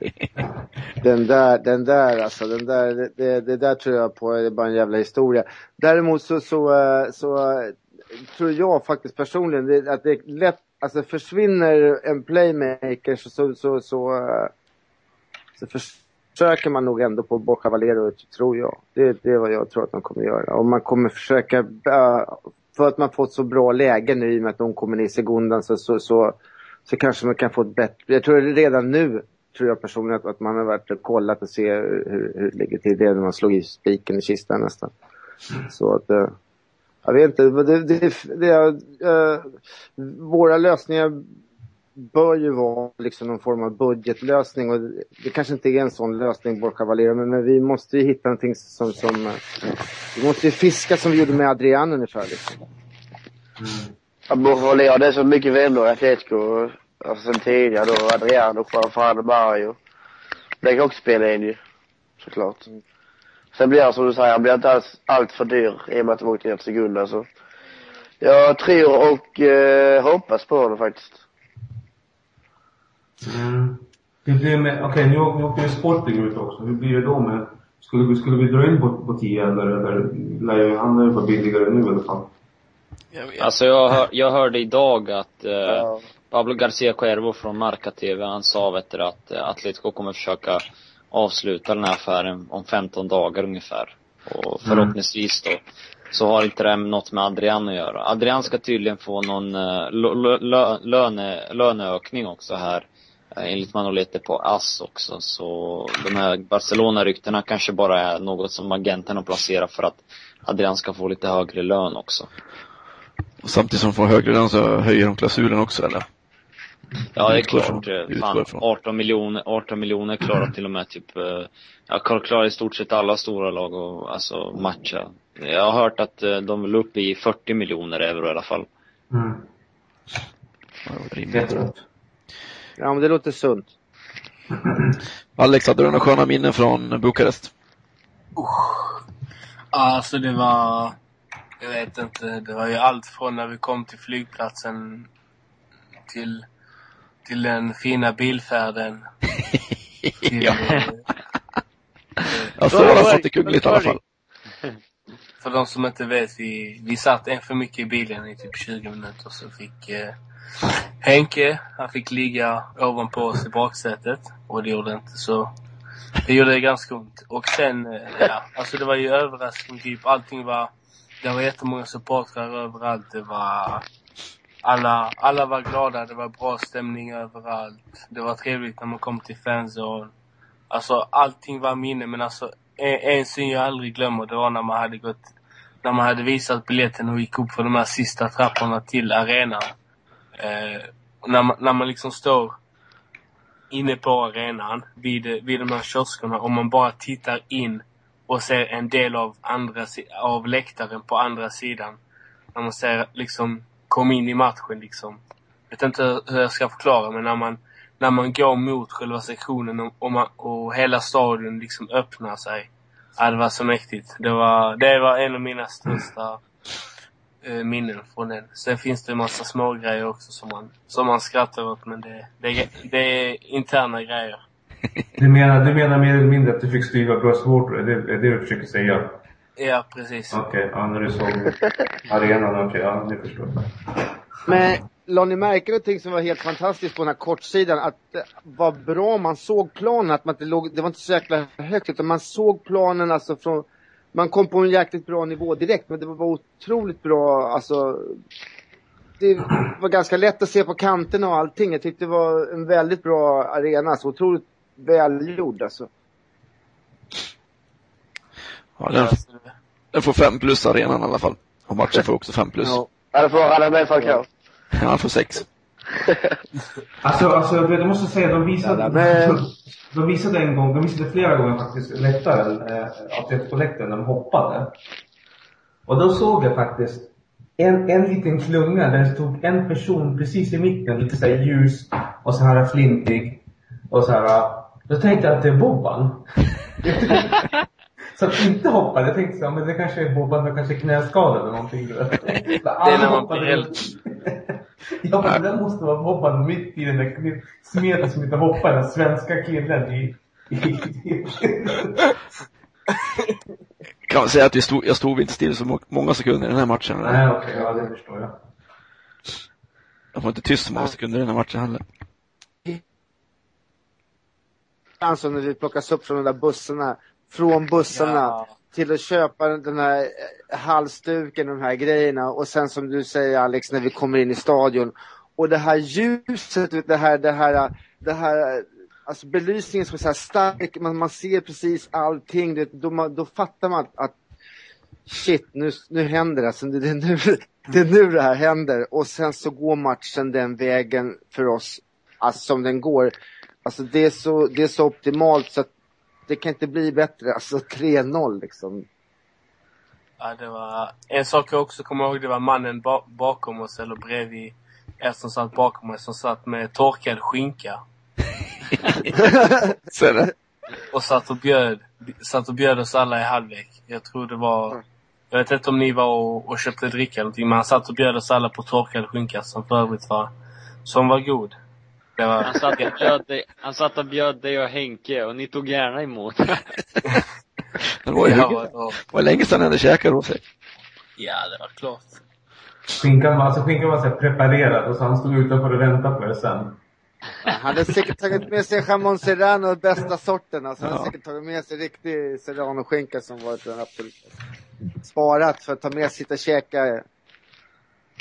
Den där, den där alltså, den där, det- det, det där tror jag på är bara en jävla historia. Däremot så, så, eh, så eh, tror jag faktiskt personligen det, att det är lätt, alltså försvinner en playmaker så, så, så, så, eh, så försöker man nog ändå på Borja Valero, tror jag. Det, det är vad jag tror att de kommer göra. Och man kommer försöka, eh, för att man fått så bra läge nu i och med att de kommer ner i segundan så, så, så, så kanske man kan få ett bättre, jag tror redan nu tror jag personligen att, man har varit och kollat och se hur, hur, det ligger till. Det är när man slog i spiken i kistan nästan. Så att, eh, jag vet inte, det, det, det, det, eh, våra lösningar bör ju vara liksom någon form av budgetlösning och det, kanske inte är en sån lösning Borja Valero men, men vi måste ju hitta någonting som, som eh, vi måste ju fiska som vi gjorde med Adrian ungefär liksom.
Ja, Borja det är så mycket vänner i Atletico. Alltså sen tidigare då, Adriano, Juan och Mario. Det kan också spela in ju. Såklart. Sen blir han som du säger, han blir inte alls allt för dyr i och med att de åkte ner till Segunda så. Jag tror och eh, hoppas på honom faktiskt.
Mm. Hur blir det med, okej nu, åker- nu åker ju Sporting ut också. Hur blir det då med, skulle vi, skulle vi dra in på, på 10 eller, eller lär ju, han lär ju vara billigare nu i alla fall.
Alltså jag, hör, jag hörde idag att eh,
Ja.
Pablo Garcia Cuervo från Marca TV, han sa vet du, att eh, Atletico kommer försöka avsluta den här affären om 15 dagar ungefär. Och förhoppningsvis då så har inte det något med Adrian att göra. Adrian ska tydligen få någon eh, lö, lö, löne, löneökning också här. eh, Enligt Manolete på AS också. Så de här Barcelona-ryktena kanske bara är något som agenterna placerar för att Adrian ska få lite högre lön också.
Och samtidigt som de får högre lön så höjer de klausulen också eller?
Ja, det är klart. Fan,
från.
18 miljoner, 18 miljoner klarar till och med typ, eh, jag kan klara i stort sett alla stora lag och alltså matcha. Jag har hört att eh, de vill upp i 40 miljoner euro i alla fall.
Mm.
Ja.
Ja men det låter sunt.
Alex, hade du några sköna minnen från Bukarest?
Alltså det var, jag vet inte, det var ju allt från när vi kom till flygplatsen till, till den fina bilfärden. Till,
Ja. Jag han satt i kungligt i alla fall.
För de som inte vet, vi, vi satt en för mycket i bilen i typ 20 minuter så fick eh, Henke, han fick ligga ovanpå oss i baksätet och det gjorde inte så. Det gjorde ganska ont. Och sen, eh, ja, alltså det var ju överraskning typ. Allting var, det var jättemånga supportrar överallt. Det var, alla, alla var glada. Det var bra stämning överallt. Det var trevligt när man kom till fanzone. Alltså allting var minne men alltså en, en syn jag aldrig glömmer det var när man hade gått när man hade visat biljetten och gick upp för de här sista trapporna till arenan. Eh, när, man, när man liksom står inne på arenan vid, vid de här kioskerna och man bara tittar in och ser en del av, andra, av läktaren på andra sidan. När man ser liksom, kom in i matchen liksom. Jag vet inte hur jag ska förklara men när man, när man går mot själva sektionen och, och, man, och hela stadion liksom öppnar sig. Ja, det var så mäktigt. Det var, det var en av mina största eh, minnen från den. Sen finns det en massa små grejer också som man, som man skrattar åt men det, det, det är interna grejer.
Du menar, du menar mer eller mindre att du fick styva bröstvårtor? Är det är det du försöker säga?
Ja, precis.
Okej, ja när du såg arenan, okej, ja nu förstår jag.
Men la ni märke någonting som var helt fantastiskt på den här kortsidan? Att det var bra man såg planen, att man inte låg, det var inte så jäkla högt utan man såg planen alltså från, man kom på en jäkligt bra nivå direkt men det var otroligt bra alltså det var ganska lätt att se på kanterna och allting. Jag tyckte det var en väldigt bra arena, så otroligt välgjord alltså.
Ja, den, den får fem plus arenan i alla fall. Och matchen får också fem plus.
Ja.
Det får alla med Falcao.
Ja, han får sex.
Alltså, alltså jag måste säga, de visade,
Ja, men-
de visade en gång, de visade flera gånger faktiskt läktaren, eh, Atletico-läktaren, när de hoppade. Och då såg jag faktiskt en, en liten klunga där det stod en person precis i mitten, lite så här ljus och så här flintig. Och så här, då tänkte jag att det är Bobban. så att inte hoppa, jag tänkte så men det kanske är Bobban, han kanske är knäskadad eller någonting. Det
är när man blir äldre.
Ja, men det där måste vara Bobban mitt i den där smeten som inte hoppar, den svenska killen i...
Kan man säga att vi stod, jag stod inte still så må- många sekunder i den här matchen.
Nej, okej, ja det förstår jag.
Jag var inte tyst så många sekunder i den här matchen heller.
Alltså när vi plockas upp från de där bussarna, från bussarna
Ja.
till att köpa den här eh, halsduken och de här grejerna. Och sen som du säger Alex när vi kommer in i stadion. Och det här ljuset, det här, det här, det här alltså belysningen som är så här stark, man, man ser precis allting, du vet, då, man, då fattar man att, att shit, nu, nu händer det, alltså, det, det, är nu, det är nu det här händer. Och sen så går matchen den vägen för oss, alltså som den går. Alltså det är så, det är så optimalt så att det kan inte bli bättre, alltså 3-0 liksom.
Ja, det var... En sak jag också kommer ihåg, det var mannen ba bakom oss, eller bredvid er som satt bakom oss, som satt med torkad skinka. Och satt och bjöd, satt och bjöd oss alla i halvlek. Jag tror det var... Jag vet inte om ni var och, och köpte dricka eller någonting, men han satt och bjöd oss alla på torkad skinka som för övrigt var, som var god. Det var...
Han satt, och bjöd dig, han satt och bjöd dig och Henke och ni tog gärna emot.
Det var ju
Ja,
Det var länge sedan jag hade käkat hos sig.
ja, det var klart.
Skinkan var, alltså skinkan var så preparerad och så han stod utanför och väntade på det sen.
Han hade säkert tagit med sig jamon serrano, bästa sorten. Alltså, Han hade säkert tagit med sig riktig serrano-skinka som var den absolut sparat för att ta med sig och käka.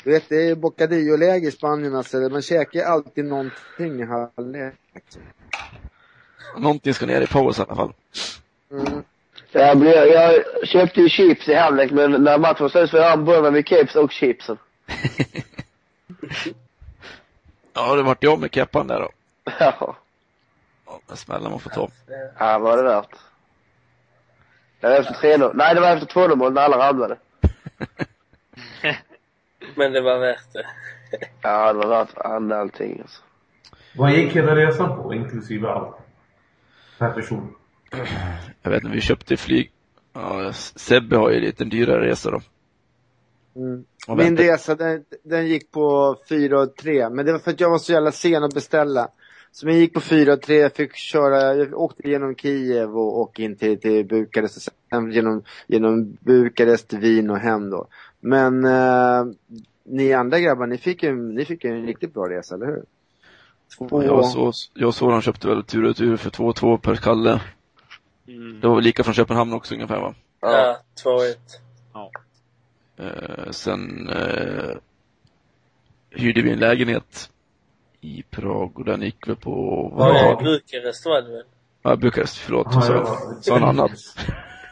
Du vet, det är bocadillo-läge i Spanien alltså. Man käkar alltid någonting i halvlek.
Någonting ska ner i paus i alla fall.
Mm.
Jag, blev, jag köpte ju chips i halvlek, men när matchen var slut så jag hamburgare med keps och chipsen.
Ja, det vart jag med keppan där då.
Ja,
Ja, den smällen man får ta.
ja vad var det värt? Det var efter 3-0. Nej, det var efter 2-0 mål när alla ramlade.
Men det var värt det.
Ja, det var värt allting alltså.
Vad gick hela resan på, inklusive allt? Per person.
Jag vet inte, vi köpte flyg. Ja, Sebbe har ju lite dyrare resa då.
Mm. Min resa den, den gick på 4 och 3 men det var för att jag var så jävla sen att beställa. Så jag gick på 4 och 3, jag fick köra, jag åkte genom Kiev och, och in till, till Bukarest och sen genom, genom Bukarest, Wien och hem då. Men eh, ni andra grabbar, ni fick ju, ni fick ju en riktigt bra resa, eller hur? Två,
Jag såg, jag såg han köpte väl tur och tur för 2-2 per Kalle.
Mm.
Det var väl lika från Köpenhamn också ungefär va?
Ja, 2-1.
Eh, sen eh, hyrde vi en lägenhet i Prag och den gick väl på,
Var det? Bukarest var det väl?
Ja, Bukarest, förlåt.
Ja,
Så,
ja.
så en annat.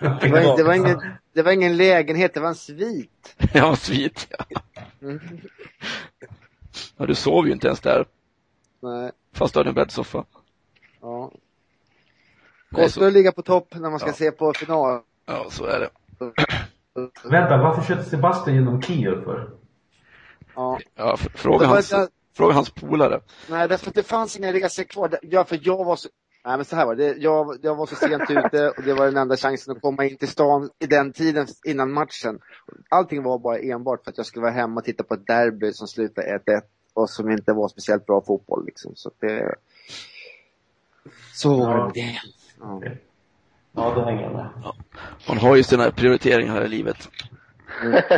det, var, det, var ingen, det var ingen lägenhet, det var en svit.
ja, svit ja.
Mm.
ja. Du sov ju inte ens där,
Nej,
fast du hade en bäddsoffa.
ja. Kostar
så,
att ligga på topp när man ska
Ja.
se på final.
ja, så är det.
Vänta, varför körde Sebastian genom Kiev för?
Ja.
Ja, fråga hans, fråga hans polare.
Nej, därför att det fanns inga resor kvar. Det- Ja, för jag var så... Nej, men så här var det. Jag, jag var så sent ute och det var den enda chansen att komma in till stan i den tiden innan matchen. Allting var bara enbart för att jag skulle vara hemma och titta på ett derby som slutade 1-1 och som inte var speciellt bra fotboll liksom. Så det... Så var
Ja.
det. Ja.
Ja, då hänger jag med.
Man har ju sina prioriteringar här i livet.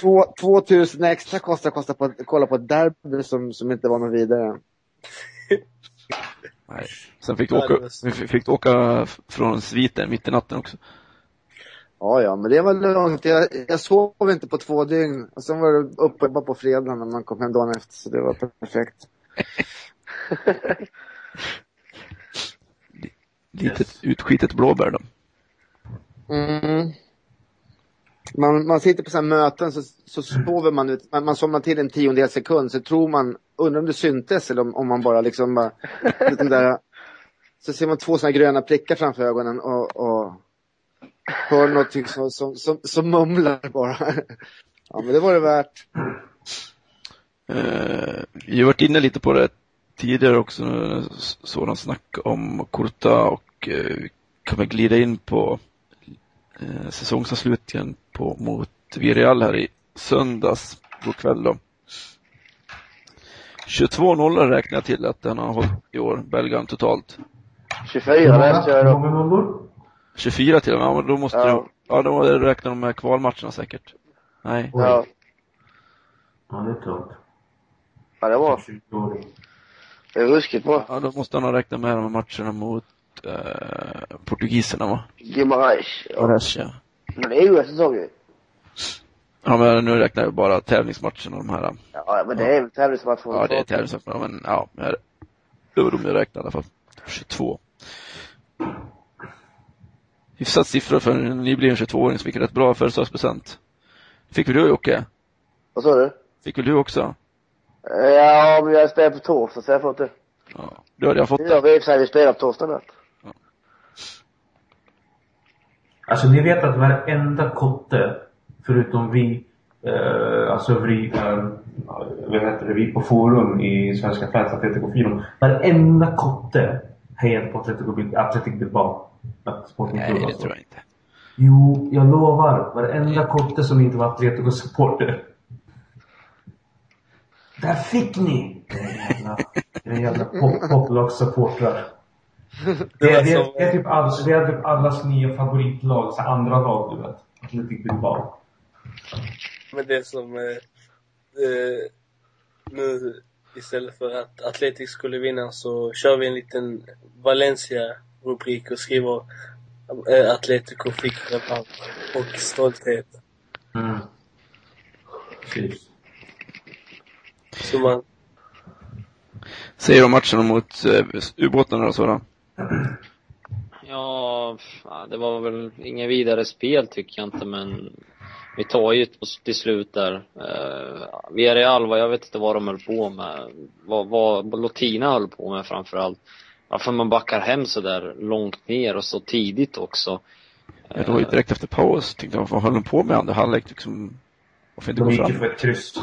Två, 2000 extra kostar kostar på att kolla på ett derby som, som inte var något vidare.
Nej. Sen fick du åka, fick du åka från sviten mitt i natten också.
Ja, ja, men det var lugnt. Jag, jag sov inte på två dygn. Och sen var det uppe bara på fredagen när man kom hem dagen efter, så det var perfekt.
Litet utskitet blåbär då.
Mm. Man, man sitter på sådana möten så, så sover man ut, man, man somnar till en tiondel sekund så tror man, undrar om det syntes eller om, om man bara liksom bara, den där, så ser man två sådana gröna prickar framför ögonen och, och hör någonting som, som, som, som mumlar bara. Ja men det var det värt.
Eh, vi har varit inne lite på det tidigare också, sådan snack om Kurta och eh, vi kan väl glida in på eh, säsongsavslutningen på, mot Villarreal här i söndags, god kväll då. 22 nollor räknar jag till att den har hållit i år, Belgien totalt.
24
Hur
där
många,
kör jag då.
många nollor?
24 till och med, ja, men då måste
Ja.
du, ja då räknar de med kvalmatcherna säkert. Nej.
Oj.
Ja.
Ja, det är tungt.
ja, det var.
20-åring.
Det är ruskigt bra.
Ja, då måste han ha räknat med de här matcherna mot eh, portugiserna va?
Guimarães. Ja.
Ores, ja.
Men det är ju säsong ju.
Ja men nu räknar jag bara tävlingsmatcherna de här.
Ja, men det är väl tävlingsmatch för
Ja det är tävlingsmatcherna men ja, jag- det var de jag räknade i alla fall. 22. Hyfsat siffra för en nybliven 22-åring som fick rätt bra födelsedagspresent. Fick väl du Jocke?
Vad sa du?
Fick väl du också?
Eh, Ja, men jag spelar på torsdag så jag fått det.
Ja. Du hade jag fått
Det gör vi i och för sig. Vi spelar på torsdag natt.
Alltså ni vet att varenda kotte, förutom vi, eh, alltså vi, eh, vad heter det, vi på forum i Svenska fans Atletico Forum. Varenda kotte hejade på Atletico, Athletic Bilbao. Sporting
Nej det
alltså.
tror jag inte.
Jo, jag lovar. Varenda kotte som inte var Atletico-supporter. Där fick ni! Era jävla, era jävla pop- poplags-supportrar. Det, är- det, är- det, är typ all, det är typ allas nya favoritlag, så andra lag du vet. Athletic Bilbao.
Men det som, eh, eh, nu istället för att Atletic skulle vinna så kör vi en liten Valencia-rubrik och skriver eh, Atletico fick revansch och stolthet.
Mm. Precis.
Så man,
Säger du om matcherna mot eh, ubåtarna och sådär?
Ja, det var väl inget vidare spel tycker jag inte men vi tar ju ett till slut där. Uh, Villarreal, vad jag vet inte vad de höll på med. Vad, vad Lotina höll på med framförallt. Varför man backar hem så där långt ner och så tidigt också.
Ja, det var ju direkt efter paus. Tänkte jag, vad höll de på med andra halvlek liksom? Varför inte
De
gå
gick ju
fram?
för ett kryss.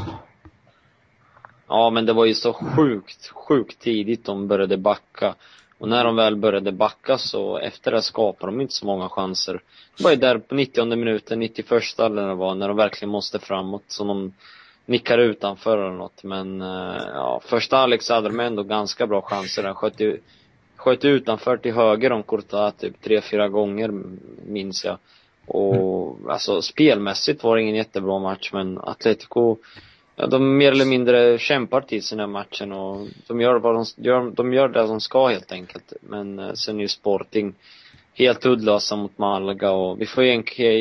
Ja, men det var ju så sjukt, sjukt tidigt de började backa. Och när de väl började backa så efter det skapade de inte så många chanser. Det var ju där på 90 minuten, 91 eller det var, när de verkligen måste framåt som de nickar utanför eller något. Men eh, ja, första halvlek hade de ändå ganska bra chanser. Den sköt ju, sköt utanför till höger om Courtois typ tre, fyra gånger minns jag. Och alltså spelmässigt var det ingen jättebra match men Atletico Ja, de mer eller mindre kämpar till sin här matchen och de gör vad de gör, de gör det de ska helt enkelt. Men eh, sen är ju Sporting helt uddlösa mot Malaga och vi får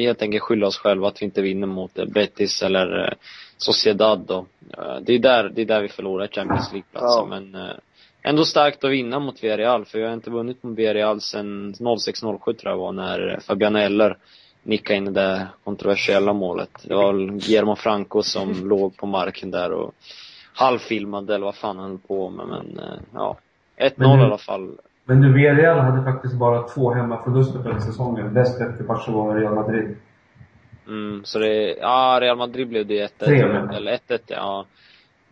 helt enkelt skylla oss själva att vi inte vinner mot eh, Betis eller eh, Sociedad då. Det är där, det är där vi förlorar Champions League-platsen
Ja.
men ändå starkt att vinna mot Villarreal för jag har inte vunnit mot Villarreal sen 06-07 tror jag var när Fabian Eller nickade in det där kontroversiella målet. Det var väl Guillermo Franco som låg på marken där och halvfilmade eller vad fan han höll på med men eh, ja. 1-0
Men du-
i alla fall.
Men du, Villarreal hade faktiskt bara två hemmaförluster på den säsongen. Näst efter Barcelona och Real Madrid.
Mm, så det, ja Real Madrid blev det 1-1.
Tre, men.
Eller 1-1 ja.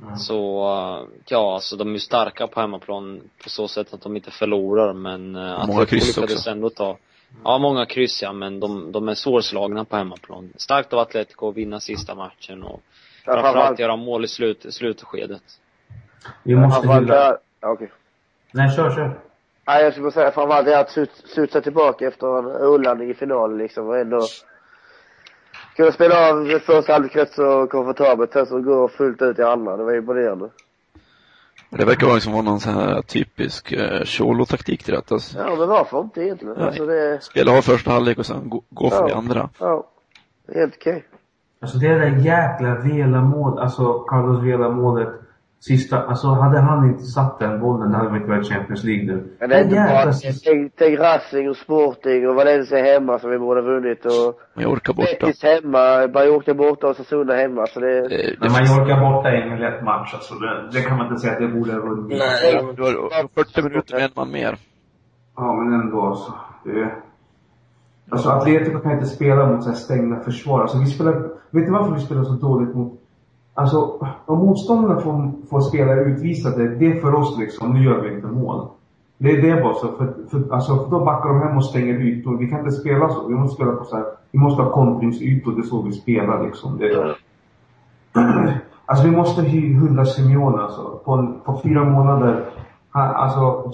Mm.
Så, eh, ja alltså de är ju starka på hemmaplan på så sätt att de inte förlorar men uh,
Många
Atletico
kryss
lyckades
också.
ändå ta Ja, många kryss ja, men de, de är svårslagna på hemmaplan. Starkt av Atletico att vinna sista matchen och framförallt göra mål i slut, slutskedet.
Vi måste hylla...
Ja, okej.
Nej, kör, kör.
Nej, jag skulle bara säga framförallt det att sut- studsa tillbaka efter en urladdning i finalen liksom och ändå Skulle spela av första halvlek rätt så komfortabelt, sen så gå fullt ut i andra. Det var imponerande.
Det verkar vara liksom vara någon sån här typisk eh, Cholo-taktik till detta. Alltså.
Ja, men varför inte egentligen?
Nej.
Alltså det,
Spela av första halvlek och sen gå, gå för
Ja.
det andra.
ja. Helt okej.
Alltså det där jäkla Vela-mål, alltså Carlos Vela-målet. Sista, alltså hade han inte satt den bollen, det hade vi inte varit Champions League nu.
Men det är inte bara, tänk, tänk Racing och Sporting och Valencia hemma som vi borde ha vunnit och
orkar borta.
Betis hemma, Mallorca borta och Osasuna hemma. Så det,
Det, det,
Men Mallorca borta är ingen lätt match alltså. Det, det kan man inte säga att det borde ha vunnit.
Nej,
det var 40 minuter med en man mer.
Ja, men ändå alltså. Det... Alltså Atletico kan inte spela mot så här stängda försvar. Alltså vi spelar... Vet du varför vi spelar så dåligt mot... Alltså, om motståndarna får, får spela utvisade, det är för oss liksom, nu gör vi inte mål. Det är det bara så. För, för, alltså, för då backar de hem och stänger ytor. Vi kan inte spela så. Vi måste spela på så här, vi måste ha kontringsytor, det är så vi spelar liksom. Det, Alltså vi måste hylla Simeone alltså. På, en, på fyra månader. Han, alltså,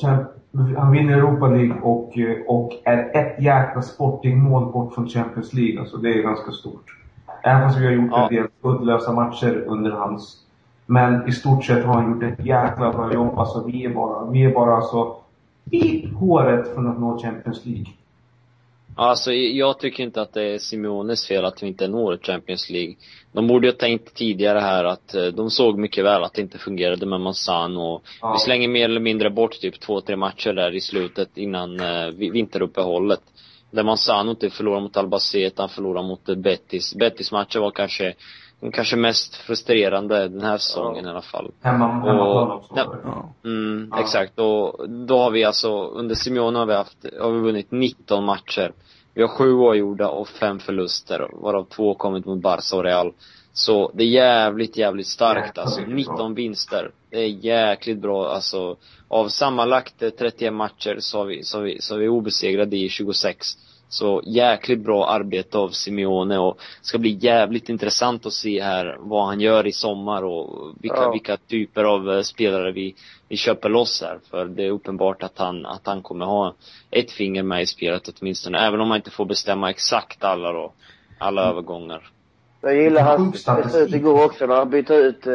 han vinner Europa League och, och är ett jäkla sportingmål bort från Champions League. Alltså det är ganska stort. Även fast vi har gjort
Ja.
en del uddlösa matcher under hans. Men i stort sett har han gjort ett jäkla bra jobb. Alltså vi är bara, vi är bara alltså i håret från att nå Champions League.
Alltså, jag tycker inte att det är Simeones fel att vi inte når Champions League. De borde ju ha tänkt tidigare här att eh, de såg mycket väl att det inte fungerade med Manzano och
Ja.
vi slänger mer eller mindre bort typ två, tre matcher där i slutet innan eh, vi- vinteruppehållet. Där Manzano inte förlorar mot Albacete, han förlorar mot Betis. Betis matcher var kanske, kanske mest frustrerande den här säsongen i alla fall.
Hemma, hemmaplan också.
Ja.
Ja.
Mm,
Ja.
exakt. Och då har vi alltså, under Simeone har vi haft, har vi vunnit 19 matcher. Vi har sju oavgjorda och fem förluster, varav två kommit mot Barca och Real. Så det är jävligt, jävligt starkt alltså.
vilket bra.
19 vinster. Det är jäkligt bra alltså. Av sammanlagt eh, 31 matcher så har vi, så har vi, så har vi obesegrade i 26. Så jäkligt bra arbete av Simeone och det ska bli jävligt intressant att se här vad han gör i sommar och vilka,
Ja.
vilka typer av eh, spelare vi, vi köper loss här. För det är uppenbart att han, att han kommer ha ett finger med i spelet åtminstone. Även om man inte får bestämma exakt alla då. Alla
Mm.
övergångar.
Jag gillar hans beslut igår också när han bytte ut eh,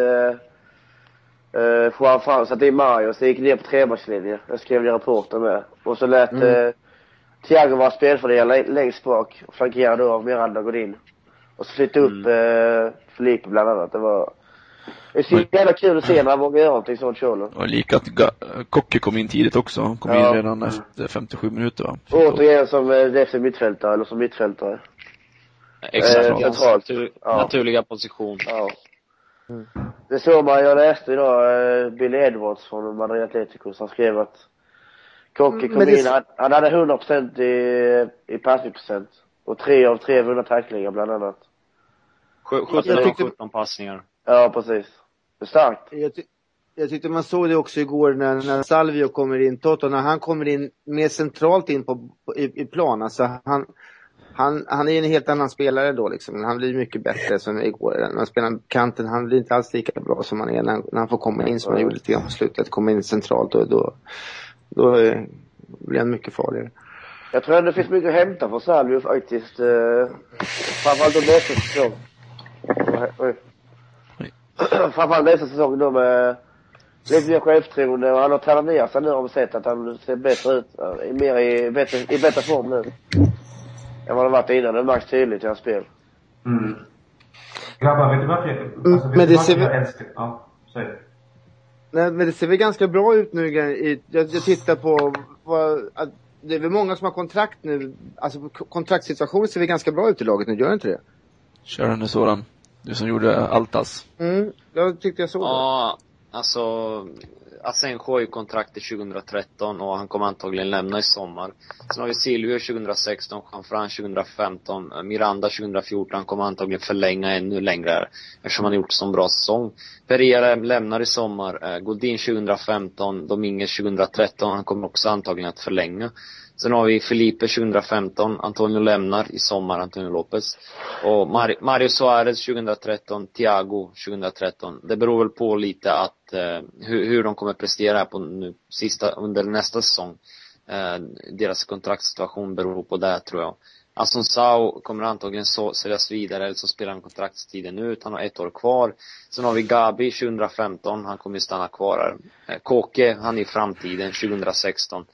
eh, Juan Fran, satte in Mario, så gick ner på trebackslinjen. Jag skrev i rapporten med. Och så lät
Mm.
eh, Thiago vara spelfördelare längst bak, flankerad då av Miranda Godin. Och så flyttade upp eh, Felipe bland annat. Det var det är så jävla kul att se när han vågar göra någonting sånt, Cholo.
Och lika att Kocke kom in tidigt också. Han kom
Ja.
in redan efter 57 minuter va?
Återigen som eh, defensiv mittfältare, eller som mittfältare.
Exakt.
Eh,
natur,
Ja.
naturliga position.
Ja. Det såg man, jag läste idag, eh, Billy Edwards från Madrid Atletico som skrev att Kocke kom
Men det-
in, han, han hade 100% i, i passningsprocent. Och tre av tre vunna tacklingar bland annat.
Sju- 17
Jag
av
tyckte-
17 passningar.
Ja, precis. Det är starkt.
Jag, ty jag tyckte man såg det också igår när, när Salvio kommer in, Toto, när han kommer in mer centralt in på, på i, i plan. Alltså han, han, han är en helt annan spelare då liksom. Han blir mycket bättre som igår. När han spelar kanten, han blir inte alls lika bra som han är när, han- när han får komma in som han gjorde lite grann på slutet. Komma in centralt och då, då eh, blir han mycket farligare.
Jag tror ändå det finns mycket att hämta för Salvio faktiskt. Eh, framförallt under nästa säsong. Framförallt nästa säsong då med lite mer självförtroende och han har tränat ner sig nu har vi sett att han ser bättre ut. Är Mer i bättre, i bättre form nu. Än vad han varit innan. Det märks tydligt i hans spel.
Mm. Grabbar, vet du varför jag, alltså, vet
men
du
det
varför
ser
jag
vi-
älskar... Ja, säg.
Nej, men det ser väl ganska bra ut nu. i- Jag, jag tittar på vad, att det är väl många som har kontrakt nu. Alltså kontraktssituationen ser väl ganska bra ut i laget nu, gör det inte det?
Kör den nu sådan. Du som gjorde Altas.
Mm, jag tyckte jag såg det.
Ja, alltså Asensio har ju kontrakt till 2013 och han kommer antagligen lämna i sommar. Sen har vi Silvio 2016, Jean-Fran 2015, Miranda 2014, han kommer antagligen förlänga ännu längre eftersom han har gjort så bra säsong. Pereira lämnar i sommar, eh, Godin 2015, Dominguez 2013, han kommer också antagligen att förlänga. Sen har vi Felipe 2015, Antonio lämnar i sommar, Antonio Lopez. Och Mar- Mario Suarez 2013, Thiago 2013. Det beror väl på lite att, eh, hur, hur de kommer prestera här på nu, sista, under nästa säsong. Eh, deras kontraktssituation beror på det tror jag. Assunção kommer antagligen så, säljas vidare eller så spelar han kontraktstiden ut. Han har ett år kvar. Sen har vi Gabi 2015. Han kommer ju stanna kvar här. Eh, Kåke, han är i framtiden 2016.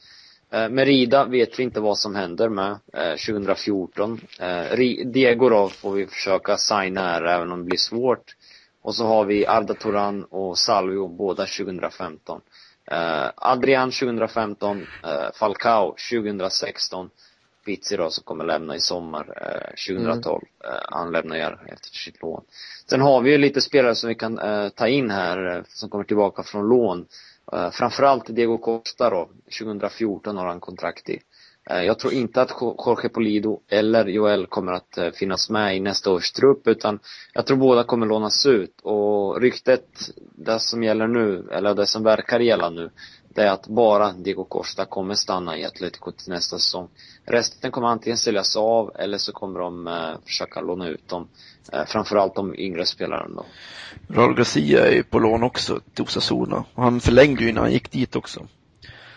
Eh, Merida vet vi inte vad som händer med eh, 2014. Eh, Diego då får vi försöka signa här även om det blir svårt. Och så har vi Arda Turan och Salvio båda 2015. Eh, Adrian 2015, eh, Falcao 2016. Pizzi då som kommer lämna i sommar eh, 2012. Mm. Han lämnar ju efter sitt lån. Sen har vi ju lite spelare som vi kan ta in här som kommer tillbaka från lån. Eh, framförallt Diego Costa då. 2014 har han kontrakt i. Eh, jag tror inte att Jorge Polido eller Joel kommer att eh, finnas med i nästa års trupp utan jag tror båda kommer lånas ut och ryktet, det som gäller nu, eller det som verkar gälla nu, det är att bara Diego Costa kommer stanna i Atletico till nästa säsong. Resten kommer antingen säljas av eller så kommer de försöka låna ut dem. Eh, framförallt de yngre spelarna då.
Raul Garcia är ju på lån också till Osasuna. Han förlängde ju när han gick dit också.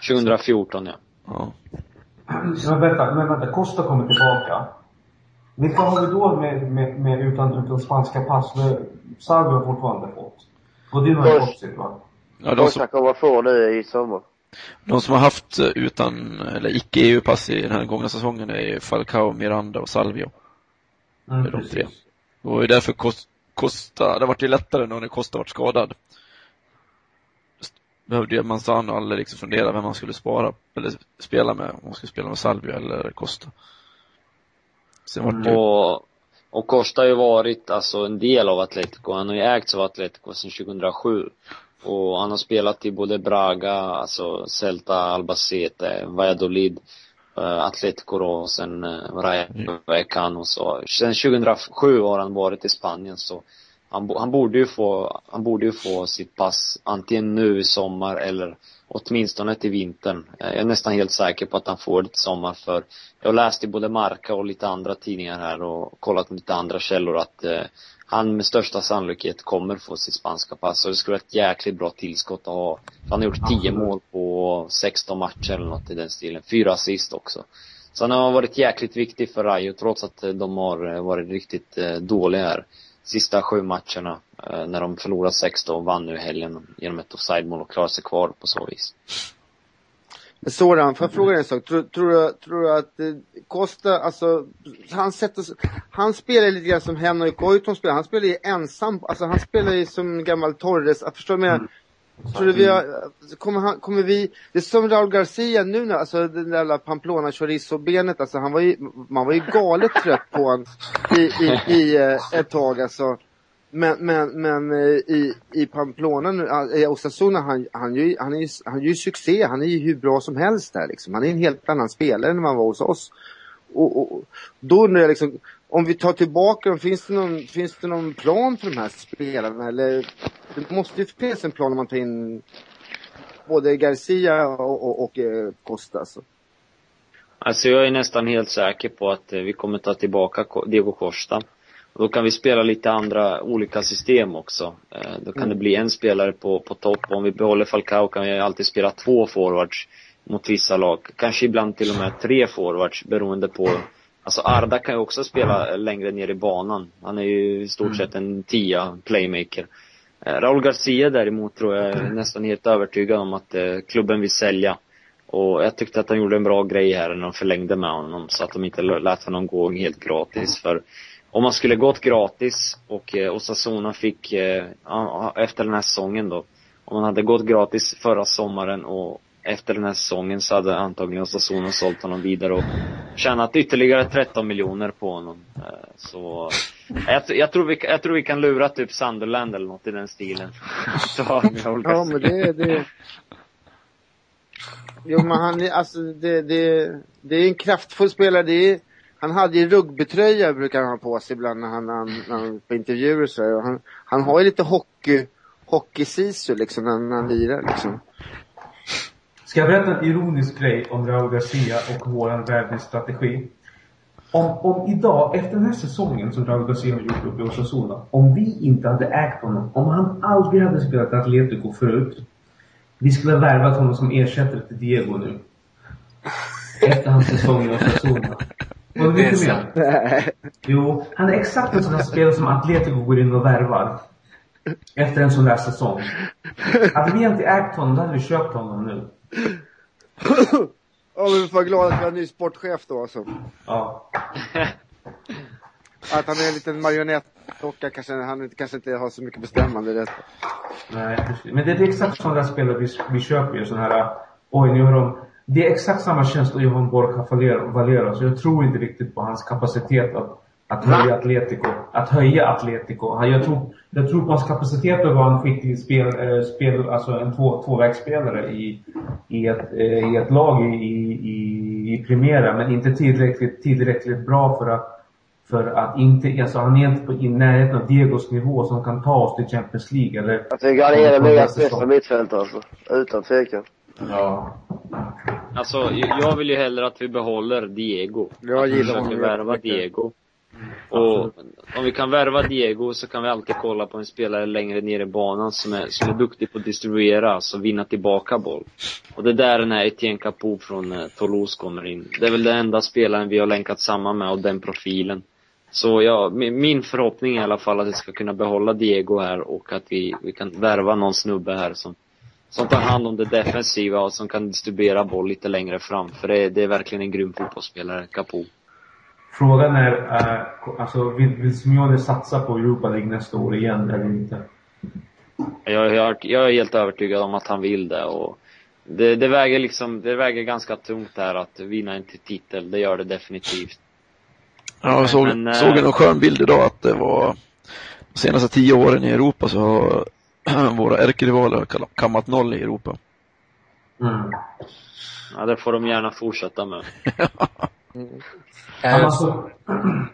2014 ja.
Ja.
Men vänta, men vänta, Costa kommer tillbaka. Vilka har vi då med, med, med utan, utan spanska pass? Salvio har fortfarande fått. Godin har ju fått sitt va?
Ja, de som,
Costa kommer få nu i sommar.
de som har haft eh, utan, eller icke EU-pass i den här gångna säsongen är ju Falcao, Miranda och Salvio.
Mm,
de tre. Och det var ju därför Costa, det vart ju lättare nu när Costa vart skadad. Behövde ju Manzano aldrig liksom fundera vem man skulle spara, eller spela med, om man skulle spela med Salvio eller Costa. Sen vart det
Och, och Costa har ju varit alltså en del av Atletico. Han har ju ägts av Atletico sedan 2007. Och han har spelat i både Braga, alltså Celta, Albacete, Valladolid, Atletico då, och sen uh, Rayo Vallecano så. Sen 2007 har han varit i Spanien så han, han borde ju få, han borde ju få sitt pass antingen nu i sommar eller åtminstone till vintern. Eh, Jag är nästan helt säker på att han får det till sommar för jag har läst i både Marca och lite andra tidningar här och kollat med lite andra källor att eh, han med största sannolikhet kommer få sitt spanska pass och det skulle vara ett jäkligt bra tillskott att ha. Han har gjort 10 mål på 16 matcher eller något i den stilen. Fyra assist också. Så han har varit jäkligt viktig för Rayo trots att eh, de har eh, varit riktigt eh, dåliga här. Sista sju matcherna när de förlorade 16 och vann nu helgen genom ett offside-mål och klarade sig kvar på så vis.
Men Soran, får jag fråga dig en sak? Tror, tror, du, tror du att eh, Costa, alltså, han sätter han spelar lite grann som Henrik Goitom spelar. Han spelar ju ensam, alltså han spelar ju som gammal Torres, jag förstår du vad jag menar? Tror du vi har, kommer han, kommer vi, det är som Raul Garcia nu när, alltså det där jävla Pamplona chorizo-benet, alltså han var ju, man var ju galet trött på honom i, i, i eh, ett tag alltså. Men, men, men eh, i, i Pamplona nu, ah, i Osasuna, han, han, ju, han, är ju, han är ju succé. Han är ju hur bra som helst där liksom. Han är en helt annan spelare än man var hos oss. Och, och, då undrar jag liksom, om vi tar tillbaka dem, finns det någon, finns det någon plan för de här spelarna? Eller, det måste ju finnas en plan om man tar in både Garcia och, och, och eh, Costa alltså.
Alltså jag är nästan helt säker på att eh, vi kommer ta tillbaka Diego Costa. Och då kan vi spela lite andra, olika system också. Eh, Då kan det bli en spelare på, på topp. Om vi behåller Falcao kan vi alltid spela två forwards mot vissa lag. Kanske ibland till och med tre forwards beroende på Alltså Arda kan ju också spela längre ner i banan. Han är ju i stort sett en tia playmaker. Eh, Raul Garcia däremot tror jag är nästan helt övertygad om att eh, klubben vill sälja. Och jag tyckte att han gjorde en bra grej här när de förlängde med honom så att de inte lät honom gå helt gratis. För om man skulle gått gratis och eh, Osasuna fick, eh, efter den här säsongen då, om man hade gått gratis förra sommaren och efter den här säsongen så hade antagligen Osasuna sålt honom vidare och tjänat ytterligare 13 miljoner på honom. Eh, Så jag, jag, tror vi, jag tror vi kan lura typ Sunderland eller något i den stilen.
Ja men det, det Jo men han alltså det, det, det är en kraftfull spelare. Det är, han hade ju rugbytröja brukar han ha på sig ibland när han, när han, när han på intervjuer och så. Och han, han har ju lite hockey, hockey-sisu liksom när, när han lirar liksom.
Ska jag berätta en ironisk grej om Raul Garcia och vår värvningsstrategi? Om, om idag, efter den här säsongen som Raul Garcia har gjort uppe i Osasuna, om vi inte hade ägt honom, om han aldrig hade spelat Atletico förut, vi skulle ha värvat honom som ersättare till Diego nu. Efter hans säsong i Osasuna. Du
Det är
inte med?
Nej.
Jo, han är exakt en sån där spelare som Atletico går in och värvar. Efter en sån där säsong. Hade vi inte ägt honom, då hade vi köpt honom nu.
Ja, men vi får vara glada att vi har en ny sportchef då alltså.
Ja.
Att han är en liten marionettdocka kanske, han kanske inte har så mycket bestämmande rätt.
Nej, precis. Men det är exakt sådana där spelare vi, vi köper ju. Sådana här, oj nu har de... Det är exakt samma känsla Johan Borja Valero, Valero. Så jag tror inte riktigt på hans kapacitet att, att höja Atletico. Att höja Atletico. Jag, tror, jag tror på hans kapacitet att vara en skicklig spel, eh, spel alltså en två, tvåvägsspelare i, i, ett, eh, i ett lag i, i, i Primera. Men inte tillräckligt, tillräckligt bra för att för att inte, alltså han är inte på, i närheten av Diegos nivå som kan ta oss till Champions League eller
Jag tycker han är den ligas bästa mittfältare alltså. Utan tvekan.
Ja.
Alltså, jag vill ju hellre att vi behåller Diego.
Jag
Att vi
gillar honom
värva. Diego. Och om vi kan värva Diego så kan vi alltid kolla på en spelare längre ner i banan som är, som är duktig på att distribuera, alltså vinna tillbaka boll. Och det är där den här Etienne Capoue från eh, Toulouse kommer in. Det är väl den enda spelaren vi har länkat samman med och den profilen. Så ja, min min förhoppning är i alla fall att vi ska kunna behålla Diego här och att vi, vi kan värva någon snubbe här som, som tar hand om det defensiva och som kan distribuera boll lite längre fram. För det, det är verkligen en grym fotbollsspelare, Capoue.
Frågan är, eh, alltså vill, vill Simeone satsa på Europa League nästa år igen eller inte?
Jag, jag, jag är helt övertygad om att han vill det och det, det väger liksom, det väger ganska tungt där att vinna en titel, det gör det definitivt.
Ja, jag såg,
Men, eh,
såg en skön bild idag att det var de senaste tio åren i Europa så har våra ärkerivaler kall- kammat noll i Europa.
Mm.
Ja, det får de gärna fortsätta med.
Ja, alltså,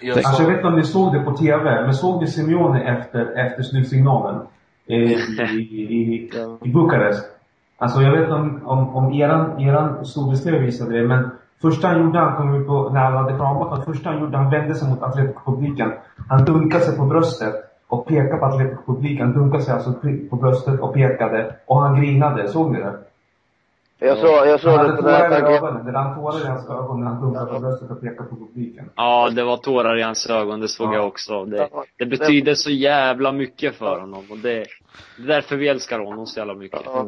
Jag
alltså, jag vet inte om ni såg det på TV, men såg ni Simeone efter, efter slutsignalen? Eh, I, i, i, Bukarest? Alltså jag vet inte om, om, om eran, eran storbilds-TV visade det, men första han gjorde, han kom ut på, när alla hade kramat första han gjorde, han vände sig mot Atletico-publiken. Han dunkade sig på bröstet och pekade på Atletico-publiken. Han dunkade sig alltså på bröstet och pekade. Och han grinade, såg ni det?
Jag såg, jag såg
Han
det
hade
på
tårar i ögonen. Det rann tårar i hans ögon när han dunkade på bröstet och pekade på publiken.
Ja, det var tårar i hans ögon, det såg
Ja.
jag också. Det, det betyder så jävla mycket för honom och det, det är därför vi älskar honom så jävla mycket.
Ja.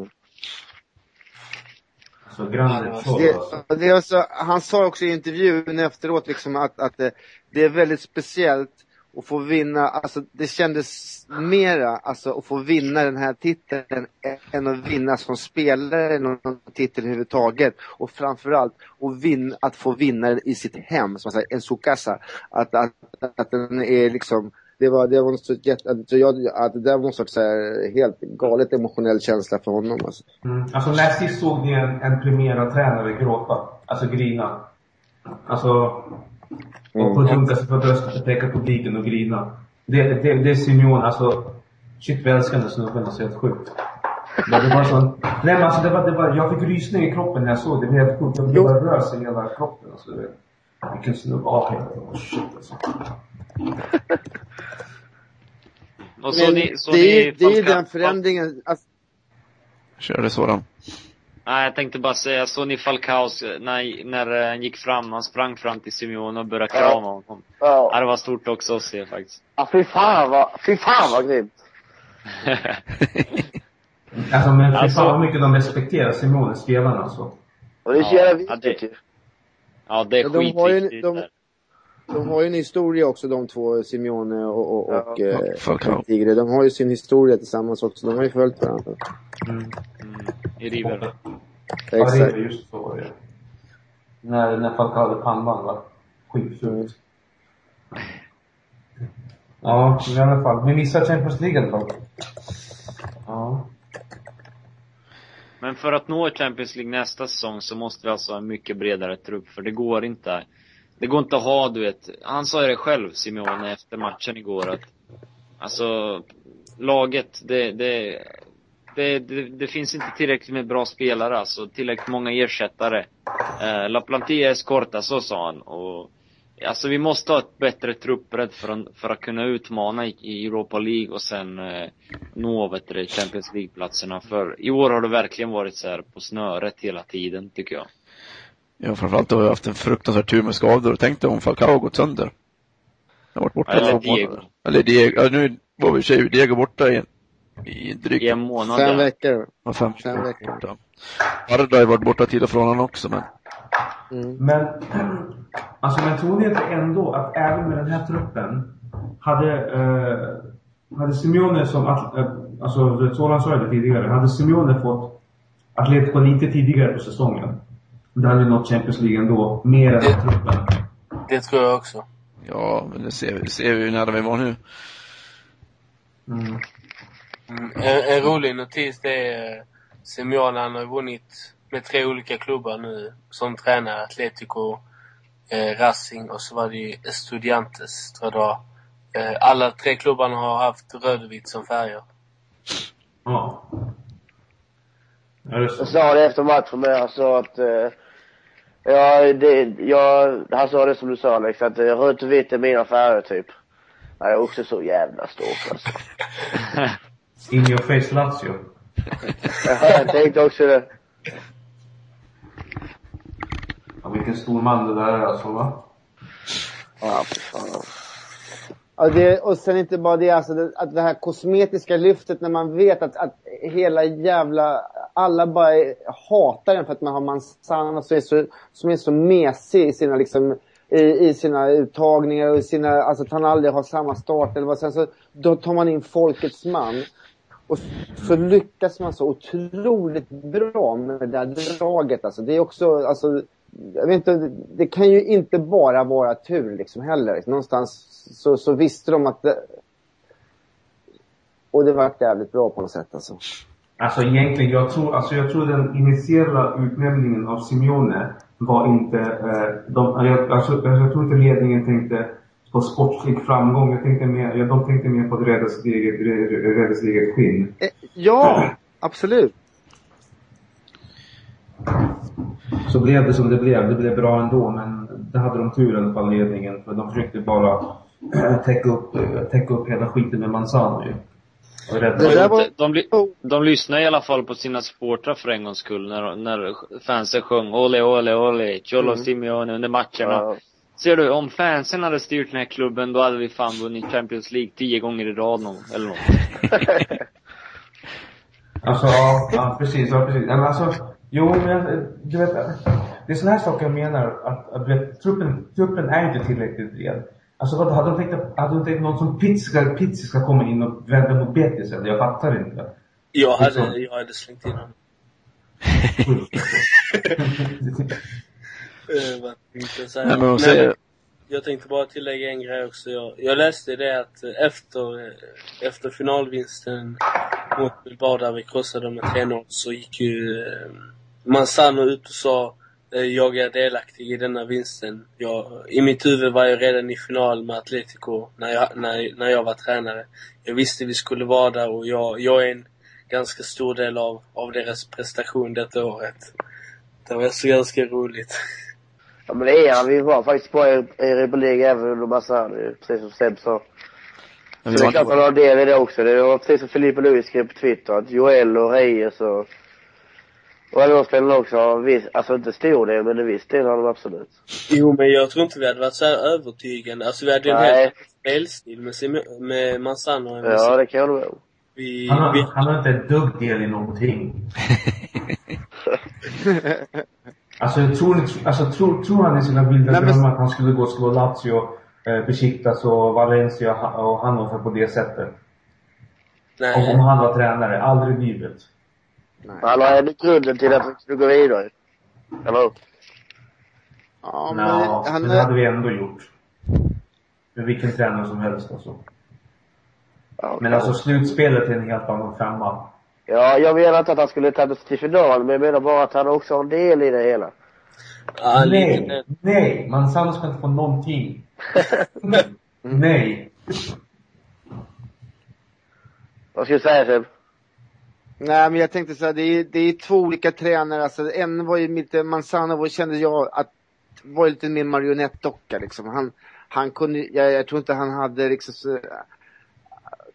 Så grande så.
Det, det är alltså, han sa också i intervjun efteråt liksom att, att det, det är väldigt speciellt att få vinna, alltså det kändes mera, alltså att få vinna den här titeln än att vinna som spelare någon titel överhuvudtaget. Och framförallt att, vin, att få vinna den i sitt hem, som man säger, en sukasa. Att, att, att den är liksom, det var, det var så jätte, alltså jag, att det där måste varit här helt galet emotionell känsla för honom alltså.
Mm. Alltså när sist såg ni en, en Primera-tränare gråta? Alltså grina? Alltså, och få dunka sig på bröstet och peka på publiken och grina. Det, det, det är Simeone, alltså. Shit vi älskar den där snubben, alltså helt sjukt. Men det var sån, nej men alltså det var, det var, jag fick rysning i kroppen när jag såg det. Det var helt sjukt. Jag
Jo.
bara rös i hela kroppen. Alltså, det, vilken snubbe. Ah, helt, shit alltså.
Och så
Men
ni, så
det, är, det är den förändringen, alltså,
Kör det sådan.
Nej, jag tänkte bara säga, såg ni Falcaos, när, när han gick fram, han sprang fram till Simeone och började
Ja.
krama honom.
Ja.
Ja, det var stort också att se faktiskt.
ja, fy fan vad, fy fan vad grymt.
Alltså men fy
Alltså-
fan vad mycket de respekterar Simone, spelarna alltså.
Och det är så
Ja,
jävla
ja, det-
viktigt ju.
ja, det är
Ja, de har ju-
skitviktigt.
de- har ju en historia också de två, Simeone och, och, och
Ja.
eh. Tigre. De har ju sin historia tillsammans också. De har ju följt varandra.
Mm, I River.
Ja, det är
Exakt.
just så det. När, när folk hade pannband va? Skitfult. Ja, i alla fall. Vi missar Champions League i alla fall. Ja.
Men för att nå Champions League nästa säsong så måste vi alltså ha en mycket bredare trupp, för det går inte. Det går inte att ha, du vet, han sa ju det själv, Simeone, efter matchen igår att Alltså, laget, det, det, det, det, det finns inte tillräckligt med bra spelare alltså, tillräckligt många ersättare. Eh, La Plantilla es corta, så sa han. Och, alltså vi måste ha ett bättre truppbredd för att, för att kunna utmana i, i Europa League och sen eh, nå vet du, Champions League-platserna. För i år har det verkligen varit så här på snöret hela tiden, tycker jag.
Ja, framförallt har jag haft en fruktansvärd tur med skador. Tänk dig om Falcao gått sönder. Jag har varit borta
Eller Diego.
Eller Diego. Ja, nu var vi i Diego borta i, i drygt
I en månad.
Fem
ja.
veckor.
ja, fem,
fem veckor.
Arda har varit borta till och från honom också, men
Mm.
Men, alltså men tror ni inte ändå att även med den här truppen hade, eh, hade Simeone som, att, eh, alltså Soran sa det tidigare, hade Simeone fått Atletico lite tidigare på säsongen. Då hade vi nått Champions League ändå, mer än den truppen.
Det tror jag också.
ja, men det ser, vi- ser vi ju nära vi var nu.
Mm.
Mm. En, en rolig notis det är eh, Simeone, han har vunnit med tre olika klubbar nu som tränare. Atletico, eh, Racing och så var det ju Estudiantes, tror jag. Eh, alla tre klubbarna har haft rödvitt som färger.
Ja.
Jag sa det efter matchen med, han sa att eh, Ja, det, jag, han sa det som du sa Alex, att eh, rött och vitt är mina färger typ. Jag är också så jävla stor alltså.
In your face Lazio.
Jag tänkte också det.
Ja, vilken stor man det där är alltså va?
Ja, fy fan.
Ja, det, och sen inte bara det, alltså det, att det här kosmetiska lyftet när man vet att, att hela jävla, alla bara är, hatar den för att man har Manzana som är så, som är så mesig i sina liksom, i, i sina uttagningar och i sina, alltså att han aldrig har samma start eller vad sen så, då tar man in folkets man. Och så lyckas man så otroligt bra med det där draget alltså. Det är också, alltså, jag vet inte, det kan ju inte bara vara tur liksom heller. Någonstans så, så visste de att det, och det vart jävligt bra på något sätt alltså.
Alltså egentligen, jag tror, alltså jag tror den initiala utnämningen av Simeone var inte, eh, de, jag, alltså, jag tror inte ledningen tänkte på sportslig framgång. Jag tänkte mer, ja, de tänkte mer på att rädda sitt eget, rädda sitt eget skinn.
Eh, Ja, absolut.
Så blev det som det blev. Det blev bra ändå, men det hade de tur i alla fall, ledningen. För de försökte bara täcka upp, täcka upp hela skiten med Manzano ju.
Var-
De, de, de lyssnade i alla fall på sina supportrar för en gångs skull när, när fansen sjöng Ole, ole, ole, Cholo
Mm.
Simeone under matcherna.
Ja.
Ser du, om fansen hade styrt den här klubben då hade vi fan vunnit Champions League tio gånger i rad någon, eller något.
Alltså, ja, ja precis. Ja, precis. Men alltså, jo, men du vet, det är sådana här saker jag menar. Att, att du vet, truppen, truppen är inte tillräckligt bred. Alltså vad, hade de tänkt att, hade de tänkt någon som Pizzi Pizzi ska komma in och vända mot Betis eller? Jag fattar inte.
Jag hade,
Liksom.
jag hade slängt in honom. Eh, säga?
Nej, men
men Jag tänkte bara tillägga en grej också. Jag, jag läste det att efter, eh, efter finalvinsten mot Bilbao där vi krossade dem med 3-0 så gick ju eh, Manzano ut och sa jag är delaktig i denna vinsten. Jag, I mitt huvud var jag redan i final med Atletico när jag, när, när jag var tränare. Jag visste vi skulle vara där och jag, jag är en ganska stor del av, av deras prestation detta året. Det var så ganska roligt.
Ja men det är han. Vi var faktiskt på i Europa League även under Massano precis som Seb sa.
men
Så
vi
det är klart han har del i det också. Det var precis som Filipe Luis skrev på Twitter att Joel och Reyes och och alla de spelarna också har viss, alltså inte stor del men en viss del har de absolut.
Jo, men jag tror inte vi hade varit så här övertygande. Alltså vi hade ju en helt spelstil med, Sim- med Manzano.
Ja det kan jag om.
Vi,
Han har,
vi,
han har inte ett dugg del i någonting. Alltså, tror, ni, alltså, tror, tror han i sina vilda
Nej, men-
drömmar att han skulle gå och slå Lazio, eh, Besiktas och Valencia och Hannover på det sättet? Om, om
nej,
han var tränare. Aldrig i livet.
Han har ändå grunden till att vi skulle gå vidare. Eller hur?
Ja, men
Nå,
han,
det hade vi ändå gjort. Med vilken tränare som helst alltså.
Ja,
Men alltså slutspelet är en helt annan femma.
Ja, jag menar inte att han skulle ta sig till final, men jag menar bara att han också har en del i det hela.
ja, lite
nej, nej! Manzano ska inte få någonting. nej.
Vad ska du säga Seb?
Nej, men jag tänkte så här, det är, det är två olika tränare. Alltså, en var ju lite, Manzano var, kände jag att var lite mer marionettdocka liksom. Han, han kunde, jag, jag tror inte han hade liksom så,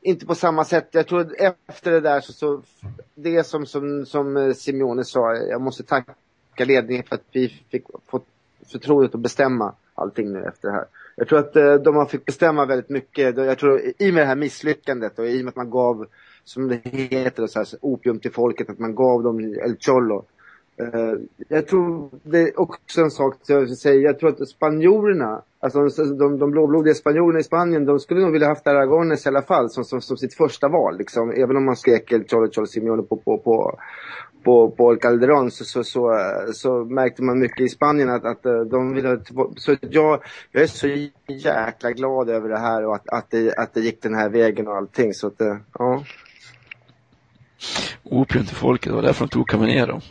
inte på samma sätt. Jag tror efter det där så, så det som, som, som eh, Simeone sa, jag måste tacka ledningen för att vi fick fått förtroendet att bestämma allting nu efter det här. Jag tror att eh, de har fick bestämma väldigt mycket. Jag tror i och med det här misslyckandet och i och med att man gav, som det heter, så här, opium till folket, att man gav dem El Cholo. Eh, jag tror det är också en sak jag vill säga. Jag tror att spanjorerna, alltså de, de blåblodiga spanjorerna i Spanien, de skulle nog vilja haft Aragones i alla fall som, som, som sitt första val. Liksom. Även om man skrek El Cholo Cholo Simeone på, på, på, på, på Calderón så, så, så, så, märkte man mycket i Spanien att, att eh, de ville Så jag, jag är så jäkla glad över det här och att, att, det, att det gick den här vägen och allting. Så att, eh, ja.
Opium till folket, det var därför de tog Caminero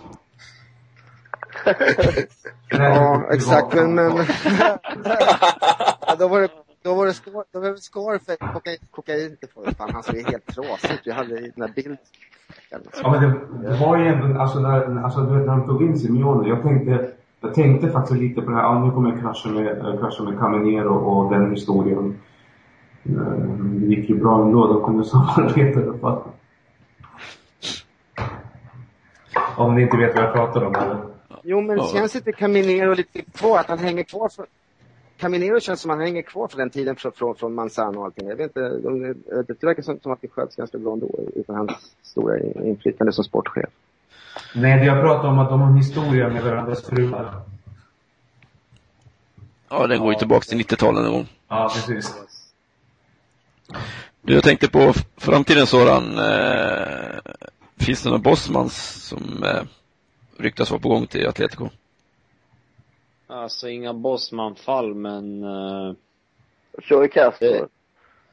ja, exakt. Men, men ja, då var det då var det, skor, då var det Scarface, kokain, kokain Fan, han såg ju helt trasig ut. Jag hade den där bilden.
Ja, men det, det var ju ändå, alltså när, alltså, när de tog in Simeone, jag tänkte, jag tänkte faktiskt lite på det här, ja, nu kommer jag krascha med, krascha med Caminero och den historien. Eh, det gick ju bra ändå, de kunde samarbeta i alla fall. Om ni inte vet vad jag pratar om eller?
Jo, men ja. känns inte Caminero lite kvar, att han hänger kvar för, Caminero känns som att han hänger kvar från den tiden från, från, från Manzano och allting. Jag vet inte, de, det verkar som, som att det sköts ganska bra ändå utan hans stora inflytande som sportchef.
Nej, det jag pratar om att de har en historia med varandras fruar.
Ja, den går ju tillbaka till 90-talet någon gång.
Ja, precis.
Du, jag tänkte på framtiden Soran. Eh, finns det några bossmans som eh, ryktas vara på gång till Atletico?
Alltså inga Bosman-fall men... Uh,
Chori Castro? Det,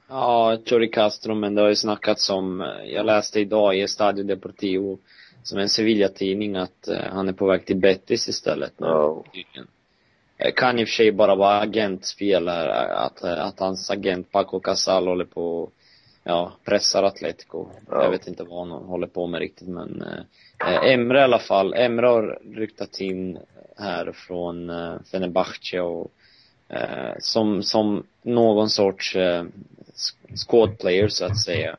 ja, Chori Castro, men det har ju snackats om, eh, jag läste idag i Estadio Deportivo, som en Sevilla-tidning, att uh, han är på väg till Betis istället nu. Oh. Kan i och för sig bara vara agentspel här, att, att hans agent Paco Casal håller på ja, pressar Atletico. Ja. Jag vet inte vad han håller på med riktigt men eh, Emre i alla fall, Emre har ryktat in här från eh, Fenerbahce och eh, som, som någon sorts eh, squad player så att säga.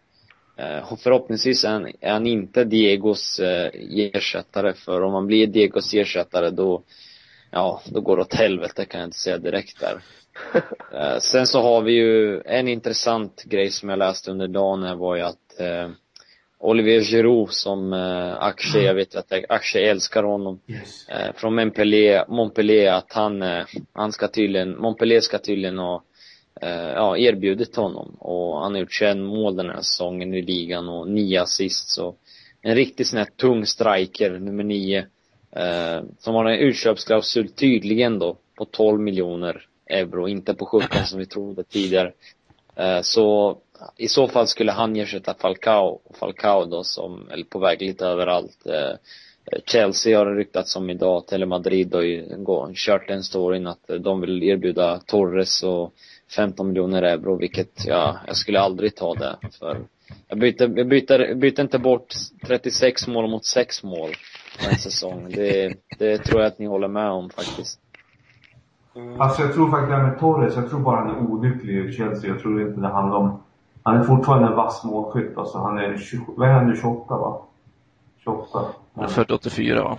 Eh, förhoppningsvis är han, är han inte Diegos eh, ersättare för om man blir Diegos ersättare då ja, då går det åt helvete kan jag inte säga direkt där. eh, sen så har vi ju en intressant grej som jag läste under dagen var ju att eh, Olivier Giroud som eh, Akshay, jag vet att Akshay älskar honom. Yes. Eh, från Montpellier, Montpellier att han, eh, han ska tydligen, Montpellier ska tydligen ha eh, ja, erbjudit honom. Och han har gjort 21 mål den här säsongen i ligan och 9 assist så en riktigt sån här tung striker, nummer 9. Eh, som har en utköpsklausul tydligen då på 12 miljoner euro, inte på 17 som vi trodde tidigare. Eh, så i så fall skulle han ersätta Falcao, och Falcao då som, eller på väg lite överallt. Eh, Chelsea har det ryktats om idag, Tele Madrid har ju kört den storyn att de vill erbjuda Torres och 15 miljoner euro, vilket ja, jag skulle aldrig ta det för jag byter, jag byter, jag byter inte bort 36 mål mot 6 mål en säsong. Det, det tror jag att ni håller med om faktiskt.
Mm. Alltså jag tror faktiskt det här med Torres, jag tror bara han är olycklig i Chelsea. Jag tror inte det handlar om han är fortfarande en vass målskytt. Alltså han är, 20, vad är han nu, 28 va? 28.
Han är född 84 va?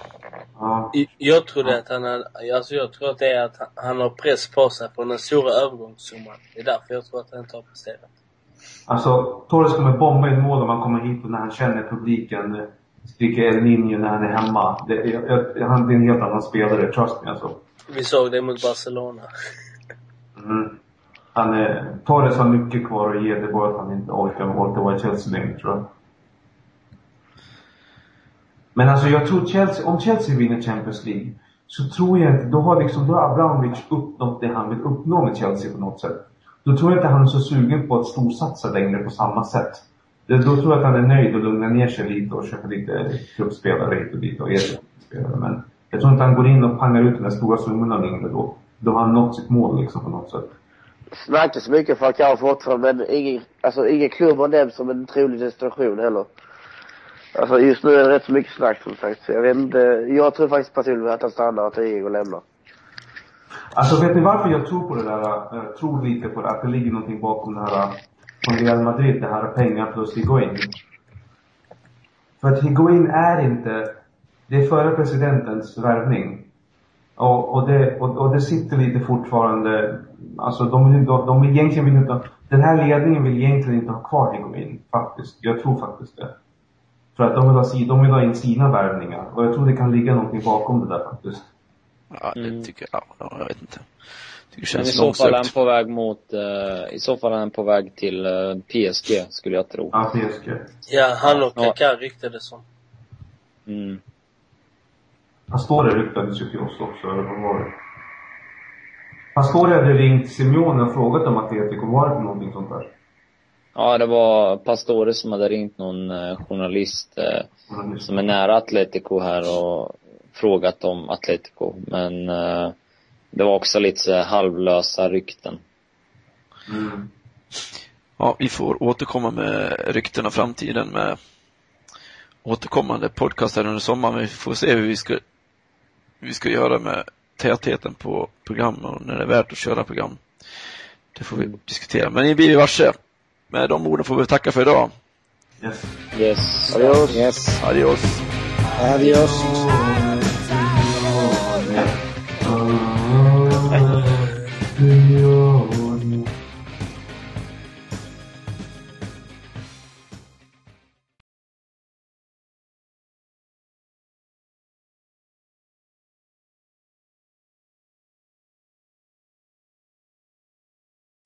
Ja. Jag tror det att han är, alltså jag tror att det är att han har press på sig från den stora övergångssumman. Det är därför jag tror att han inte har presterat.
Alltså, Torres kommer bomba in mål om han kommer hit och när han känner publiken skriker El Nino när han är hemma. Det, jag, jag, han är en helt annan spelare, trust me alltså.
Vi såg det mot Barcelona.
Mm. Han är, Torres har mycket kvar att ge, det är bara att han inte orkar, orkar vara i Chelsea längre tror jag. Men alltså jag tror Chelsea, om Chelsea vinner Champions League så tror jag inte, då har liksom, då har Abramovic uppnått det han vill uppnå med Chelsea på något sätt. Då tror jag inte han är så sugen på att storsatsa längre på samma sätt. Då tror jag att han är nöjd och lugnar ner sig lite och köper lite truppspelare hit och dit och ersättningsspelare. Men jag tror inte han går in och pangar ut de där stora summorna längre då. Då har han nått sitt mål liksom på något sätt
snackas mycket för Falcao fortfarande, men ingen, alltså ingen klubb har nämnts som en trolig destination heller. Alltså just nu är det rätt så mycket snack som sagt. Jag vet inte, jag tror faktiskt personligen att han stannar och att Ego lämnar.
Alltså vet ni varför jag tror på det där, äh, tror lite på det, att det ligger någonting bakom det här från Real Madrid, det här pengar plus Higuain. För att Higuain är inte, det är före presidentens värvning. Och, och, det, och, och det sitter lite fortfarande, alltså de, de, de vill egentligen vill inte, den här ledningen vill egentligen inte ha kvar Higuain, faktiskt. Jag tror faktiskt det. För att de vill ha, de vill ha in sina värvningar. Och jag tror det kan ligga någonting bakom det där faktiskt.
Ja, det
Mm.
tycker jag, ja, jag vet inte. Det
Men i
känns
så fall är han på väg mot, eh, i så fall är han på väg till eh, PSG, skulle jag tro.
Ja, PSG.
Ja, han och
Ja.
Kaká ryktades om.
Mm.
Oss också, eller vad var det? Pastore hade ringt Simeone och frågat om Atletico, var det någonting sånt där?
Ja, det var Pastore som hade ringt någon eh, journalist eh, som är nära Atletico här och frågat om Atletico. Men eh, det var också lite så halvlösa rykten.
Mm.
Ja, vi får återkomma med rykten och framtiden med återkommande podcast här under sommaren. Vi får se hur vi ska, vi ska göra med tätheten på program och när det är värt att köra program. Det får vi diskutera. Men ni blir vi varse. Med de orden får vi tacka för idag.
Yes.
Yes.
Adios.
Yes.
Adios.
Adios.